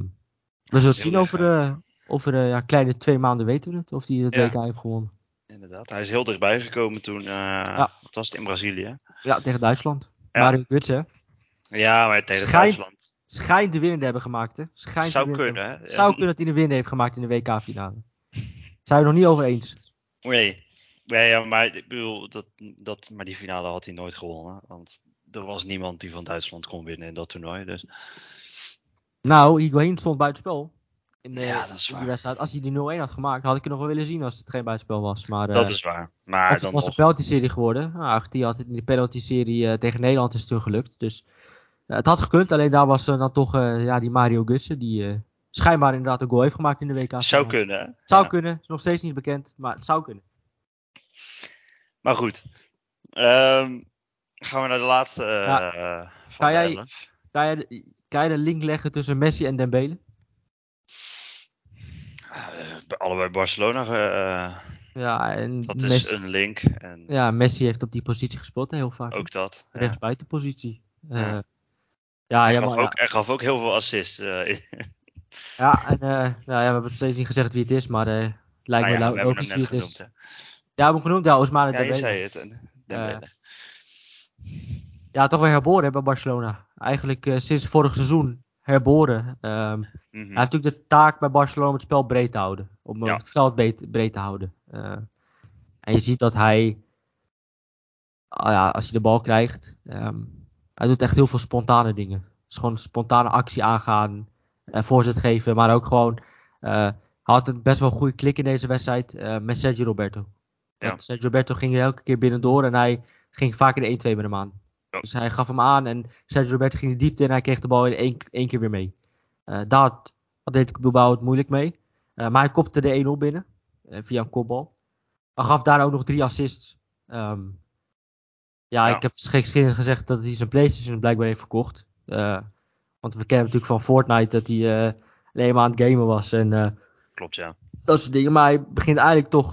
we zullen zien over, eh over eh, ja, kleine twee maanden weten we het. Of hij het Ja. WK heeft gewonnen. Inderdaad. Hij is heel dichtbij gekomen toen. eh Wat was het in Brazilië? Ja, tegen Duitsland. Ja. Mario Götze Ja, maar tegen Schijnt- Duitsland. schijnt de winnende hebben gemaakt. Hè? Schijnt Zou de kunnen, hè? Zou kunnen dat hij de winnende heeft gemaakt in de WK-finale. Zijn we nog niet over eens. Nee. Nee, ja, maar ik bedoel, dat, dat, maar die finale had hij nooit gewonnen. Want er was niemand die van Duitsland kon winnen in dat toernooi. Dus Nou, Higuain stond buitenspel. In, de, Ja, dat is in die waar. wedstrijd. Als hij die 0-1 had gemaakt, had ik het nog wel willen zien als het geen buitenspel was. Maar eh, dat is waar. Maar het dan was een penalty-serie geworden. Nou, Argentinië had het in de penalty-serie eh, tegen Nederland is toen gelukt. Dus eh, het had gekund. Alleen daar was eh, dan toch eh, ja, die Mario Götze. Die eh, schijnbaar inderdaad een goal heeft gemaakt in de WK. Zou kunnen? Het zou Ja. kunnen. Is nog steeds niet bekend. Maar het zou kunnen. Maar goed. Ehm, gaan we naar de laatste eh Ja. van Kan jij-. Kan de- kan je de link leggen tussen Messi en Dembele? Eh, allebei Barcelona. eh, Ja, en dat is Messi, een link. En ja, Messi heeft op die positie gespeeld hè, heel vaak. ook dat. Ja. Rechtsbuitenpositie. Ja. ja, Hij, ja, gaf maar- ook, hij gaf ook heel veel assists. Ja, en nou ja, we hebben het steeds niet gezegd wie het is, maar het lijkt Nou me hem logisch wie het is. genoemd. Ja, hebben genoemd, ja, Ousmane Ja, je zei het. en Dembele. Ja, toch weer herboren hè, bij Barcelona. Eigenlijk eh, sinds vorig seizoen herboren. Ehm, Mhm. Hij heeft natuurlijk de taak bij Barcelona om het spel breed te houden. Om eh, Ja. het veld breed, te houden. Eh, en je ziet dat hij, ah ja, als hij de bal krijgt, ehm, hij doet echt heel veel spontane dingen. Dus gewoon spontane actie aangaan, eh, voorzet geven, maar ook gewoon, eh, hij had een best wel goede klik in deze wedstrijd eh, met Sergio Roberto. Ja. Want Roberto ging er elke keer binnendoor en hij ging vaak in de 1-2 met hem aan. Ja. Dus hij gaf hem aan en Sergio Roberto ging de diepte en hij kreeg de bal in één, één keer weer mee. Eh, daar Atletico Bilbao het moeilijk mee. Eh, maar hij kopte de 1-0 binnen. eh, via een kopbal. Hij gaf daar ook nog drie assists. Ehm, ja, Ja. ik heb geschiedenis gezegd dat hij zijn Playstation blijkbaar heeft verkocht. Want we kennen natuurlijk van Fortnite dat hij alleen maar aan het gamen was. En Klopt, ja. dat soort dingen. Maar hij begint eigenlijk toch...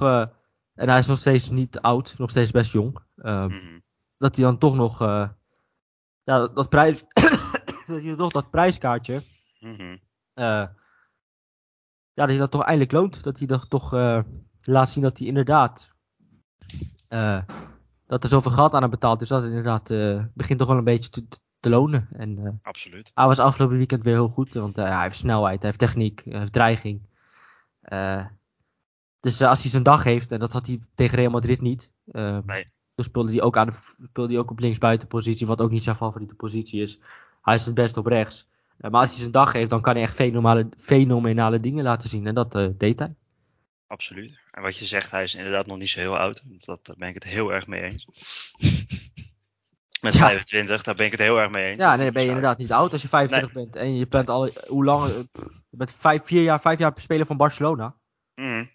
en hij is nog steeds niet oud. Nog steeds best jong. Ehm, Mhm. dat hij dan toch nog... eh, ja, dat, dat prijs... dat hij toch dat prijskaartje... Mhm. eh, ja, dat hij dat toch eindelijk loont. Dat hij dat toch eh, laat zien dat hij inderdaad. dat er zoveel geld aan hem betaald is. Dat het inderdaad begint toch wel een beetje te, te lonen. En Absoluut. hij was afgelopen weekend weer heel goed. Want hij heeft snelheid, hij heeft techniek, hij heeft dreiging. Dus eh, als hij zijn dag heeft, en dat had hij tegen Real Madrid niet. eh, Nee. Toen speelde hij ook, aan de, speelde hij ook op linksbuitenpositie, wat ook niet zijn favoriete positie is. Hij is het best op rechts. Eh, maar als hij zijn dag heeft, dan kan hij echt fenomenale, fenomenale dingen laten zien. En dat eh, deed hij. Absoluut. En wat je zegt, hij is inderdaad nog niet zo heel oud. Dat, daar ben ik het heel erg mee eens. Met Ja. 25, daar ben ik het heel erg mee eens. Ja, nee, dan ben je inderdaad niet oud als je 25 bent. En je bent al, hoe lang, je bent vijf, vier jaar, vijf jaar speler van Barcelona. Mhm.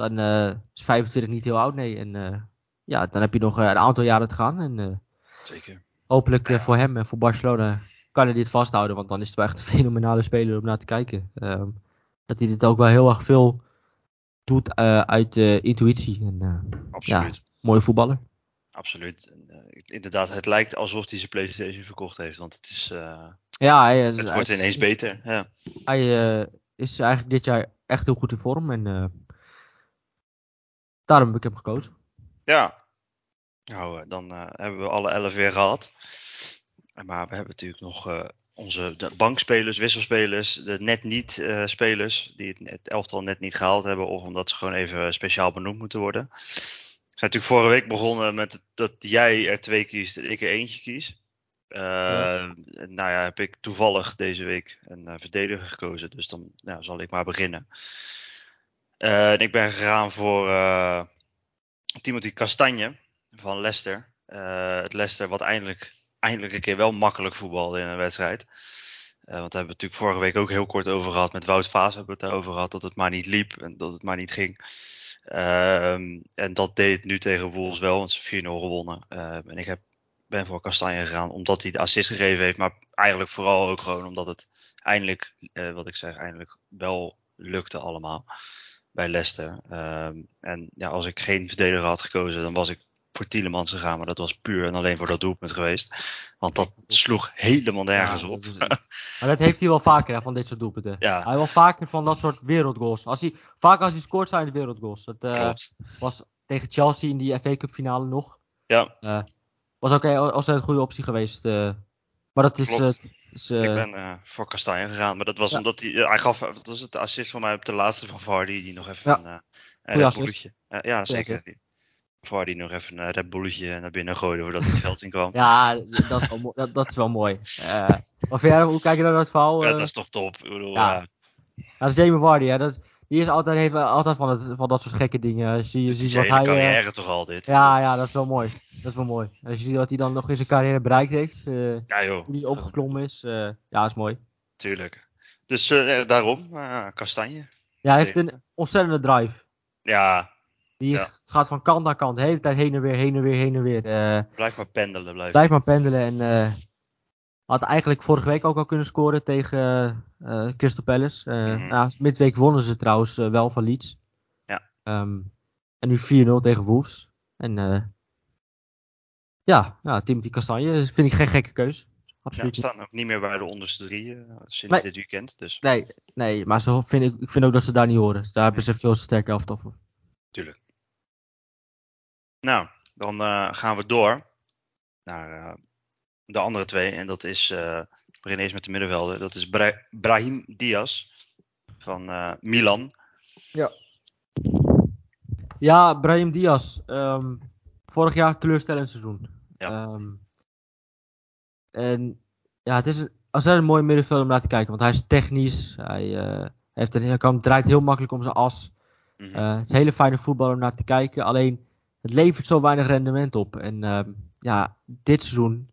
Dan eh, is 25 niet heel oud, nee. En eh, ja, dan heb je nog een aantal jaren te gaan. En Zeker. hopelijk voor hem en voor Barcelona kan hij dit vasthouden. Want dan is het wel echt een fenomenale speler om naar te kijken. Ehm, dat hij dit ook wel heel erg veel doet uit intuïtie. En, Absoluut. Ja, mooie voetballer. Absoluut. En, inderdaad, het lijkt alsof hij zijn PlayStation verkocht heeft. Want het is. ja, hij, het wordt ineens beter. Ja. Hij is eigenlijk dit jaar echt heel goed in vorm. En uh, daarom heb ik hem gekozen. Ja. Nou, dan uh, hebben we alle elf weer gehad. Maar we hebben natuurlijk nog uh, onze de bankspelers, wisselspelers, de net niet spelers. Die het, het, elftal net niet gehaald hebben. Of omdat ze gewoon even speciaal benoemd moeten worden. We zijn natuurlijk vorige week begonnen met dat jij er twee kiest en ik er eentje kies. Uh, ja. Nou ja, heb ik toevallig deze week een uh, verdediger gekozen. Dus dan nou, zal ik maar beginnen. Uh, ik ben gegaan voor Timothy Castagne van Leicester. het Leicester wat eindelijk, eindelijk een keer wel makkelijk voetbalde in een wedstrijd. want daar hebben we natuurlijk vorige week ook heel kort over gehad. Met Wout Vaas hebben we het daarover gehad. Dat het maar niet liep en dat het maar niet ging. Ehm, en dat deed het nu tegen Wolves wel. Want ze 4-0 gewonnen. en ik heb ben voor Kastanje gegaan omdat hij de assist gegeven heeft. Maar eigenlijk vooral ook gewoon omdat het eindelijk, wat ik zeg, eindelijk wel lukte allemaal bij Leicester. Um, en ja, als ik geen verdediger had gekozen, dan was ik voor Tielemans gegaan. Maar dat was puur en alleen voor dat doelpunt geweest. Want dat sloeg helemaal nergens ja, op. Maar dat heeft hij wel vaker hè, van dit soort doelpunten. Ja. Hij wel vaker van dat soort wereldgoals. Als hij, vaak als hij scoort zijn het wereldgoals. Dat uh, was tegen Chelsea in die FA Cup finale nog. Ja. Uh, was ook als een goede optie geweest. Uh, maar dat is. Uh, is uh, ik ben uh, voor Kastanje gegaan. Maar dat was ja. omdat hij. hij gaf. Dat was het assist van mij op de laatste van Vardy. Die nog even ja. een, Red Bulletje. ja, zeker. Die, Vardy nog even een Red Bulletje naar binnen gooide voordat hij het veld in kwam. ja, dat is wel, dat, dat is wel mooi. of jij, hoe kijk je naar dat verhaal? Ja, dat is toch top. Ik bedoel, ja. ja. Dat is Jamie Vardy. Hè. Dat, die is altijd, heeft altijd van, het, van dat soort gekke dingen. Als je, je ziet wat hij. carrière toch al dit. Ja, ja, dat is wel mooi. Dat is wel mooi. Als je ziet wat hij dan nog in zijn carrière bereikt heeft. Uh, ja, joh. Hoe hij opgeklommen is. Uh, ja, is mooi. Tuurlijk. Dus uh, daarom, kastanje. Ja, hij heeft een ontzettende drive. Ja. Die ja. gaat van kant naar kant. De hele tijd heen en weer, heen en weer, heen en weer. blijf maar pendelen. Blijf, blijf maar pendelen. En had eigenlijk vorige week ook al kunnen scoren tegen uh, Crystal Palace. Uh, ja, midweek wonnen ze trouwens uh, wel van Leeds. Ja. Um, en nu 4-0 tegen Wolves. En ja, ja, Timothy Kastanje vind ik geen gekke keus. Absoluut. Ja, staan ook niet meer bij de onderste drie sinds nee. dit weekend. Dus. Nee, nee, maar zo vind ik, ik vind ook dat ze daar niet horen. Daar hebben ze veel sterke elftal voor. Tuurlijk. Nou, dan gaan we door naar de andere twee. En dat is, uh, we beginnen eerst met de middenvelden. Dat is Bra Brahim Diaz van uh, Milan. Ja. Ja, Brahim Diaz. Um, vorig jaar teleurstellend seizoen. Ja. Um, en ja, het is een, als een mooie middenvelder om naar te kijken. Want hij is technisch. Hij, uh, heeft een, hij kan, draait heel makkelijk om zijn as. Mm -hmm. het is een hele fijne voetballer om naar te kijken. Alleen, het levert zo weinig rendement op. En um, ja, dit seizoen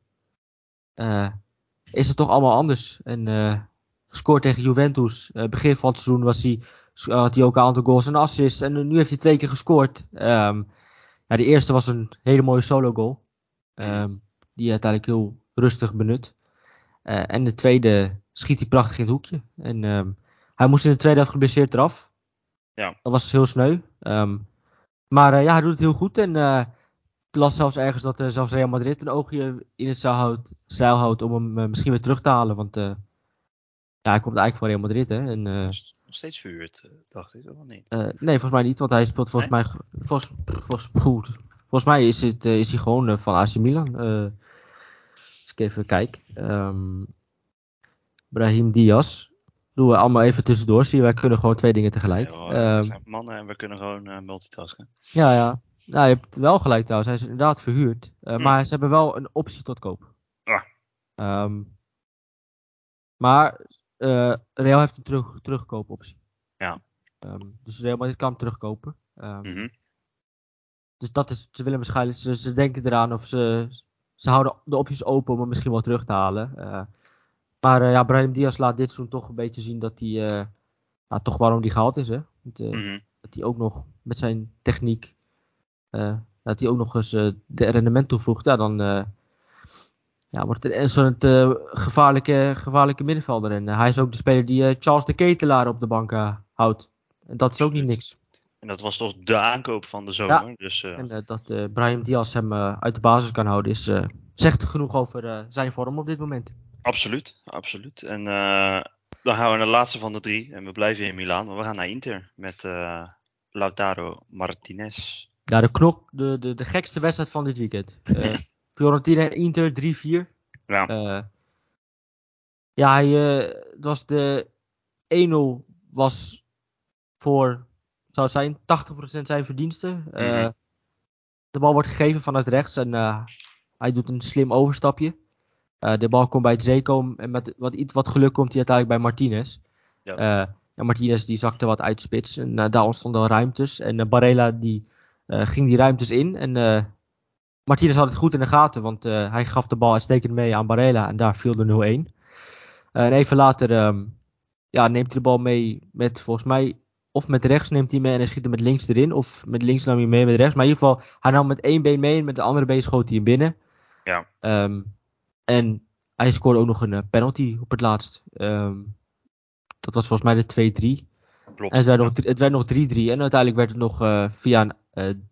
is het toch allemaal anders. En uh, gescoord tegen Juventus. Uh, begin van het seizoen was hij, had hij ook een aantal goals en assists. En nu heeft hij twee keer gescoord. Um, ja, de eerste was een hele mooie solo goal. Um, die hij uiteindelijk heel rustig benut. en de tweede schiet hij prachtig in het hoekje. En um, hij moest in de tweede helft geblesseerd eraf. Ja. Dat was heel sneu. maar ja, hij doet het heel goed. En las zelfs ergens dat uh, zelfs Real Madrid een oogje in het zeil houdt, zeil houdt om hem uh, misschien weer terug te halen. Want uh, ja, hij komt eigenlijk van Real Madrid. Hè, en, nog steeds verhuurd, dacht ik. Of niet? nee, volgens mij niet. Want hij speelt volgens nee? mij. Volgens, volgens, volgens mij is, het, is hij gewoon van AC Milan. als ik even kijk. Um, Brahim Diaz. Doen we allemaal even tussendoor. Zie je, wij kunnen gewoon twee dingen tegelijk. Ja, we um, zijn mannen en we kunnen gewoon multitasken. Ja, ja. Nou, je hebt wel gelijk trouwens. Hij is inderdaad verhuurd. Uh, mm. Maar ze hebben wel een optie tot koop. Ja. Um, maar uh, Real heeft een terug, terugkoopoptie. Ja. Um, dus Real Madrid kan hem terugkopen. Um, mm -hmm. Dus dat is, ze willen waarschijnlijk, ze, ze denken eraan of ze, ze houden de opties open om hem misschien wel terug te halen. Uh, maar ja, Brahim Diaz laat dit seizoen toch een beetje zien dat hij, nou, toch waarom hij gehaald is. Hè? Dat, mm -hmm. dat hij ook nog met zijn techniek dat hij ook nog eens de rendement toevoegt, ja, dan ja, wordt het een soort gevaarlijke, gevaarlijke middenvelder. En hij is ook de speler die Charles de Ketelaar op de bank houdt. En dat is ook niet niks. En dat was toch de aankoop van de zomer. Dus, En dat uh, Brian Diaz hem uit de basis kan houden, is, zegt genoeg over zijn vorm op dit moment. Absoluut, absoluut. En dan gaan we naar de laatste van de drie. En we blijven in Milaan. We gaan naar Inter met Lautaro Martinez. Ja, de knok, de, de, de gekste wedstrijd van dit weekend. Uh, Fiorentina Inter 3-4. Ja. Uh, ja, hij was de 1-0 was voor, zou het zijn, 80% zijn verdiensten. Mm De bal wordt gegeven vanuit rechts en hij doet een slim overstapje. De bal komt bij het Zeko en met wat, iets wat geluk komt hij uiteindelijk bij Martinez. Ja. En Martinez die zakte wat uit spits en daar ontstonden ruimtes. En Barella die ging die ruimtes in en Martinez had het goed in de gaten, want hij gaf de bal uitstekend mee aan Barella en daar viel de 0-1. en even later um, ja, neemt hij de bal mee met volgens mij of met rechts neemt hij mee en hij schiet hem met links erin. Of met links nam hij mee met rechts. Maar in ieder geval, hij nam met één been mee en met de andere been schoot hij hem binnen. Ja. Um, en hij scoorde ook nog een eh, penalty op het laatst. Um, dat was volgens mij de 2-3. Klopt. En het werd, nog, het werd nog 3-3. En uiteindelijk werd het nog uh, via een. Uh,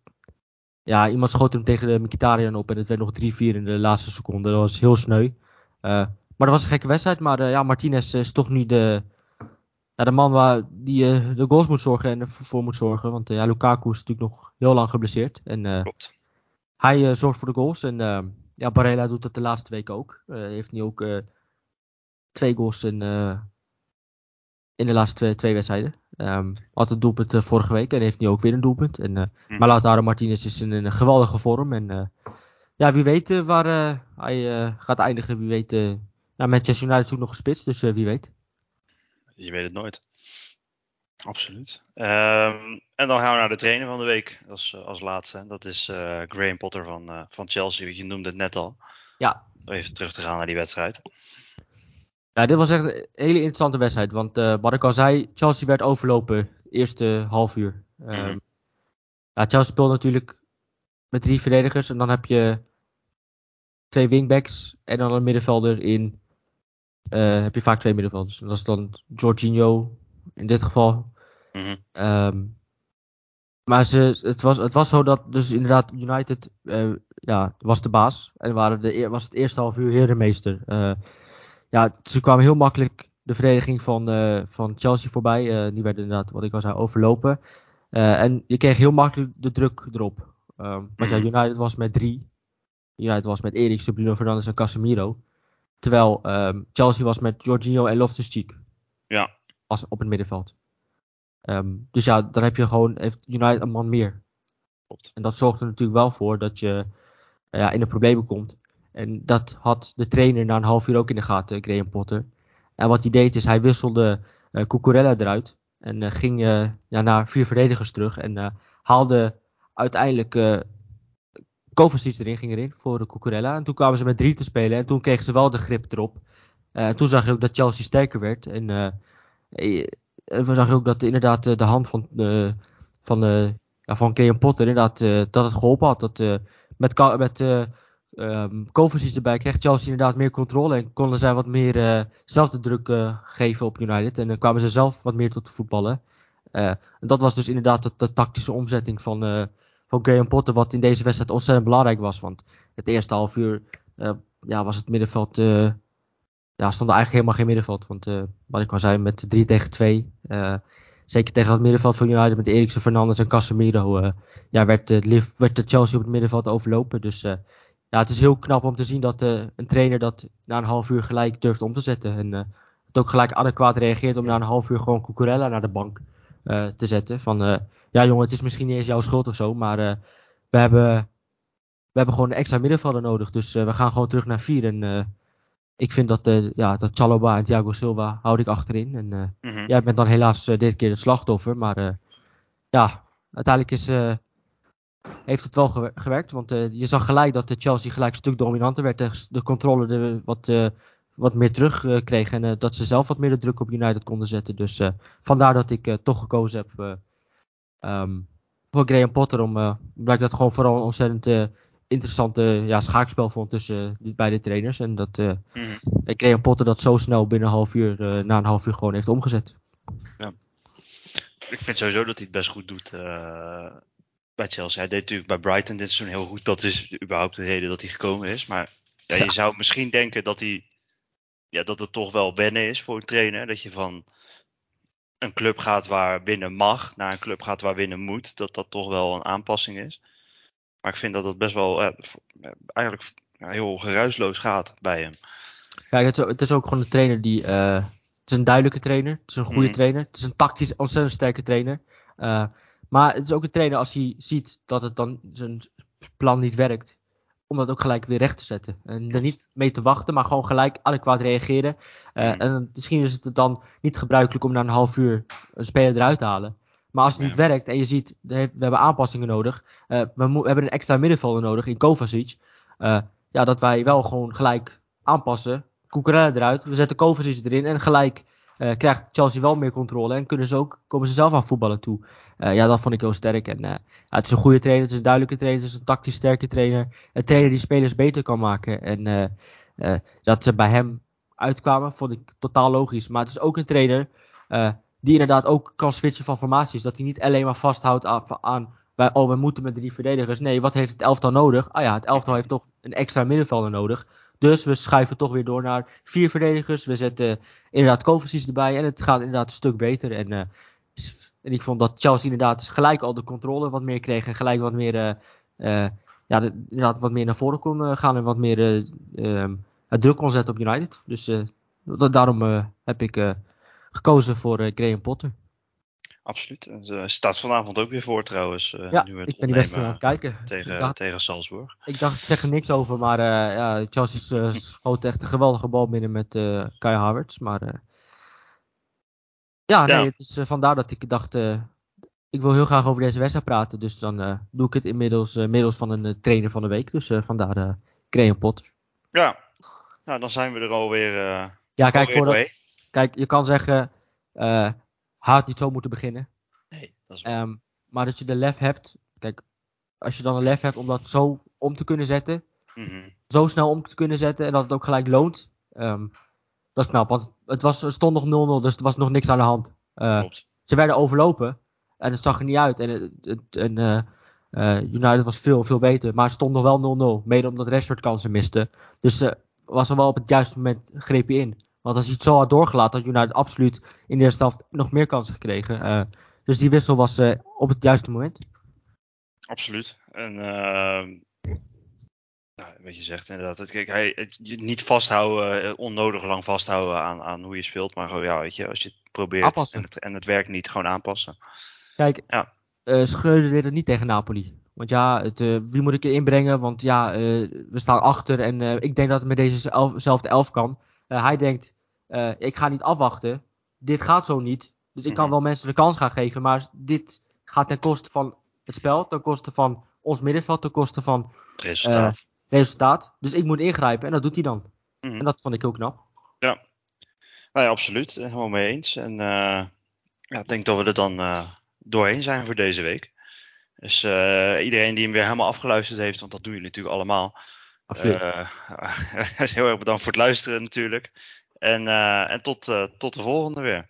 ja, iemand schoot hem tegen de Mkhitaryan op. En het werd nog 3-4 in de laatste seconde. Dat was heel sneu. maar dat was een gekke wedstrijd. Maar ja, Martinez is toch nu de, ja, de man waar die de goals moet zorgen en voor moet zorgen. Want ja, Lukaku is natuurlijk nog heel lang geblesseerd. En Klopt. hij zorgt voor de goals. En ja, Barella doet dat de laatste week ook. Uh, heeft nu ook twee goals in, in de laatste twee, twee wedstrijden. Um, had een doelpunt vorige week en heeft nu ook weer een doelpunt. En, hm. Maar Lautaro Martinez is in een geweldige vorm. En ja, wie weet waar hij gaat eindigen. Wie weet, nou, Manchester United zoekt nog gespitst, dus wie weet. Je weet het nooit. Absoluut. Um, en dan gaan we naar de trainer van de week als, eh, als laatste. Dat is uh, Graham Potter van, uh, van Chelsea. Je noemde het net al. Ja. Even terug te gaan naar die wedstrijd. Ja, dit was echt een hele interessante wedstrijd. Want uh, wat ik al zei, Chelsea werd overlopen eerste half uur. Um, mm ja, Chelsea speelt natuurlijk met drie verdedigers. En dan heb je twee wingbacks en dan een middenvelder in. heb je vaak twee middenvelders. En dat is dan Jorginho in dit geval. Mm -hmm. maar ze, het, was, het was zo dat dus inderdaad United uh, ja, was de baas. En waren de, was het eerste half uur herenmeester. Uh, ja, ze kwamen heel makkelijk de verdediging van, uh, van Chelsea voorbij. die werd inderdaad, wat ik al zei, overlopen. en je kreeg heel makkelijk de druk erop. Um, want ja. United was met drie. United was met Eriksen, Bruno Fernandes en Casemiro. Terwijl um, Chelsea was met Jorginho en Loftus-Cheek. Ja als op het middenveld. Um, dus ja, dan heb je gewoon, heeft United een man meer. Klopt. En dat zorgt er natuurlijk wel voor dat je uh, ja, in de problemen komt. En dat had de trainer na een half uur ook in de gaten, Graham Potter. En wat hij deed is, hij wisselde uh, Cucurella eruit. En uh, ging ja, naar vier verdedigers terug. En haalde uiteindelijk uh, Kovacic erin, ging erin voor de Cucurella. En toen kwamen ze met drie te spelen. En toen kregen ze wel de grip erop. En toen zag je ook dat Chelsea sterker werd. En eh, we zagen ook dat inderdaad eh, de hand van, uh, van, uh, ja, van Graham Potter inderdaad dat het geholpen had. Dat met, met um, erbij kreeg Chelsea inderdaad meer controle en konden zij wat meer zelf de druk geven op United. En dan kwamen ze zelf wat meer tot voetballen. en dat was dus inderdaad de, tactische omzetting van, van Graham Potter, wat in deze wedstrijd ontzettend belangrijk was. Want het eerste half uur ja, was het middenveld ja, stond eigenlijk helemaal geen middenveld. Want uh, wat ik al zei, met 3 tegen 2. Uh, eh, zeker tegen het middenveld van United met Eriksen, Fernandes en Casemiro. Uh, ja, werd, werd de Chelsea op het middenveld overlopen. Dus ja, het is heel knap om te zien dat een trainer dat na een half uur gelijk durft om te zetten. En het ook gelijk adequaat reageert om na een half uur gewoon Cucurella naar de bank te zetten. Van ja jongen, het is misschien niet eens jouw schuld of zo, maar we hebben we hebben gewoon een extra middenvelder nodig. Dus we gaan gewoon terug naar 4. En ik vind dat, ja, dat Chaloba en Thiago Silva houd ik achterin. En uh, mm-hmm. jij bent dan helaas dit keer het slachtoffer. Maar ja, uiteindelijk is, heeft het wel gewerkt. Want je zag gelijk dat de Chelsea gelijk een stuk dominanter werd. De, de controle de, wat, wat meer terug kreeg. En dat ze zelf wat meer de druk op United konden zetten. Dus vandaar dat ik toch gekozen heb um, voor Graham Potter, om, uh, blijkt dat gewoon vooral een ontzettend uh, interessante ja, schaakspel vond tussen uh, beide trainers. En dat mm -hmm. Graham Potter dat zo snel binnen een half uur, na een half uur gewoon heeft omgezet. Ja. Ik vind sowieso dat hij het best goed doet bij Chelsea. Hij deed natuurlijk bij Brighton dit seizoen heel goed. Dat is überhaupt de reden dat hij gekomen is. Maar ja, je zou misschien denken dat hij ja, dat het toch wel wennen is voor een trainer. Dat je van een club gaat waar winnen mag naar een club gaat waar winnen moet. Dat dat toch wel een aanpassing is. Maar ik vind dat het best wel eh, eigenlijk heel geruisloos gaat bij hem. Kijk, het is, het is ook gewoon een trainer die. Uh, het is een duidelijke trainer. Het is een goede mm. trainer. Het is een tactisch ontzettend sterke trainer. Uh, maar het is ook een trainer als hij ziet dat het dan zijn plan niet werkt om dat ook gelijk weer recht te zetten. En er niet mee te wachten, maar gewoon gelijk adequaat reageren. Uh, En misschien is het dan niet gebruikelijk om na een half uur een speler eruit te halen. Maar als het niet werkt en je ziet, we hebben aanpassingen nodig. Uh, we, we, hebben een extra middenvelder nodig in Kovacic. Uh, ja, dat wij wel gewoon gelijk aanpassen. Cucurella eruit, we zetten Kovacic erin en gelijk krijgt Chelsea wel meer controle en kunnen ze ook, komen ze zelf aan voetballen toe. Uh, ja, dat vond ik heel sterk. En, ja, het is een goede trainer, het is een duidelijke trainer, het is een tactisch sterke trainer. Een trainer die spelers beter kan maken. En dat ze bij hem uitkwamen, vond ik totaal logisch. Maar het is ook een trainer die inderdaad ook kan switchen van formaties. Dat hij niet alleen maar vasthoudt aan, oh, we moeten met drie verdedigers. Nee, wat heeft het elftal nodig? Ah ja, het elftal heeft toch een extra middenvelder nodig. Dus we schuiven toch weer door naar vier verdedigers. We zetten inderdaad Kovacic erbij. En het gaat inderdaad een stuk beter. En, uh, en ik vond dat Chelsea inderdaad gelijk al de controle wat meer kreeg. En gelijk wat meer, uh, uh, ja, de, inderdaad wat meer naar voren kon gaan. En wat meer ehm, druk kon zetten op United. Dus daarom heb ik gekozen voor Graham Potter. Absoluut. En ze staat vanavond ook weer voor trouwens. Uh, ja, nu het ik ben die wedstrijd aan het kijken. Tegen, dacht, tegen Salzburg. Ik dacht, ik zeg er niks over, maar uh, ja, Chelsea uh, schoot echt een geweldige bal binnen met Kai Havertz. Maar ja, nee, ja. het is vandaar dat ik dacht, ik wil heel graag over deze wedstrijd praten. Dus dan doe ik het inmiddels middels van een trainer van de week. Dus vandaar Graham Potter. Ja, nou dan zijn we er alweer Ja, kijk, voor dat, kijk je kan zeggen had niet zo moeten beginnen. Nee, dat is um, maar dat je de lef hebt. Kijk, als je dan een lef hebt om dat zo om te kunnen zetten. Mm -hmm. Zo snel om te kunnen zetten. En dat het ook gelijk loont. Um, dat is knap. Want het, was, er stond nog 0-0. Dus er was nog niks aan de hand. Uh, ze werden overlopen. En het zag er niet uit. En, het, het, en uh, uh, United was veel, veel beter. Maar het stond nog wel 0-0. Mede omdat Rashford kansen miste. Dus was er wel op het juiste moment greep je in. Want als hij het zo had doorgelaten, had United absoluut in de eerste helft nog meer kansen gekregen. Uh, dus die wissel was uh, op het juiste moment. Absoluut. En uh, nou, wat je zegt inderdaad. Kijk, hij, het, niet vasthouden, eh, onnodig lang vasthouden aan, aan hoe je speelt. Maar gewoon, ja, weet je, als je het probeert en het, en het werkt niet, gewoon aanpassen. Kijk, ja. Schreuder deed het niet tegen Napoli. Want ja, het, uh, wie moet ik erin brengen? Want ja, we staan achter en ik denk dat het met dezezelfde elf kan. hij denkt, uh, ik ga niet afwachten. Dit gaat zo niet. Dus ik kan mhm. wel mensen de kans gaan geven. Maar dit gaat ten koste van het spel, ten koste van ons middenveld, ten koste van resultaat. Uh, resultaat. Dus ik moet ingrijpen en dat doet hij dan. Mm -hmm. En dat vond ik ook knap. Ja, nou ja, absoluut. Helemaal mee eens. En uh, ja, ik denk dat we er dan doorheen zijn voor deze week. Dus iedereen die hem weer helemaal afgeluisterd heeft, want dat doen jullie natuurlijk allemaal. Absoluut. heel erg bedankt voor het luisteren natuurlijk. En, uh, en tot, uh, tot de volgende weer.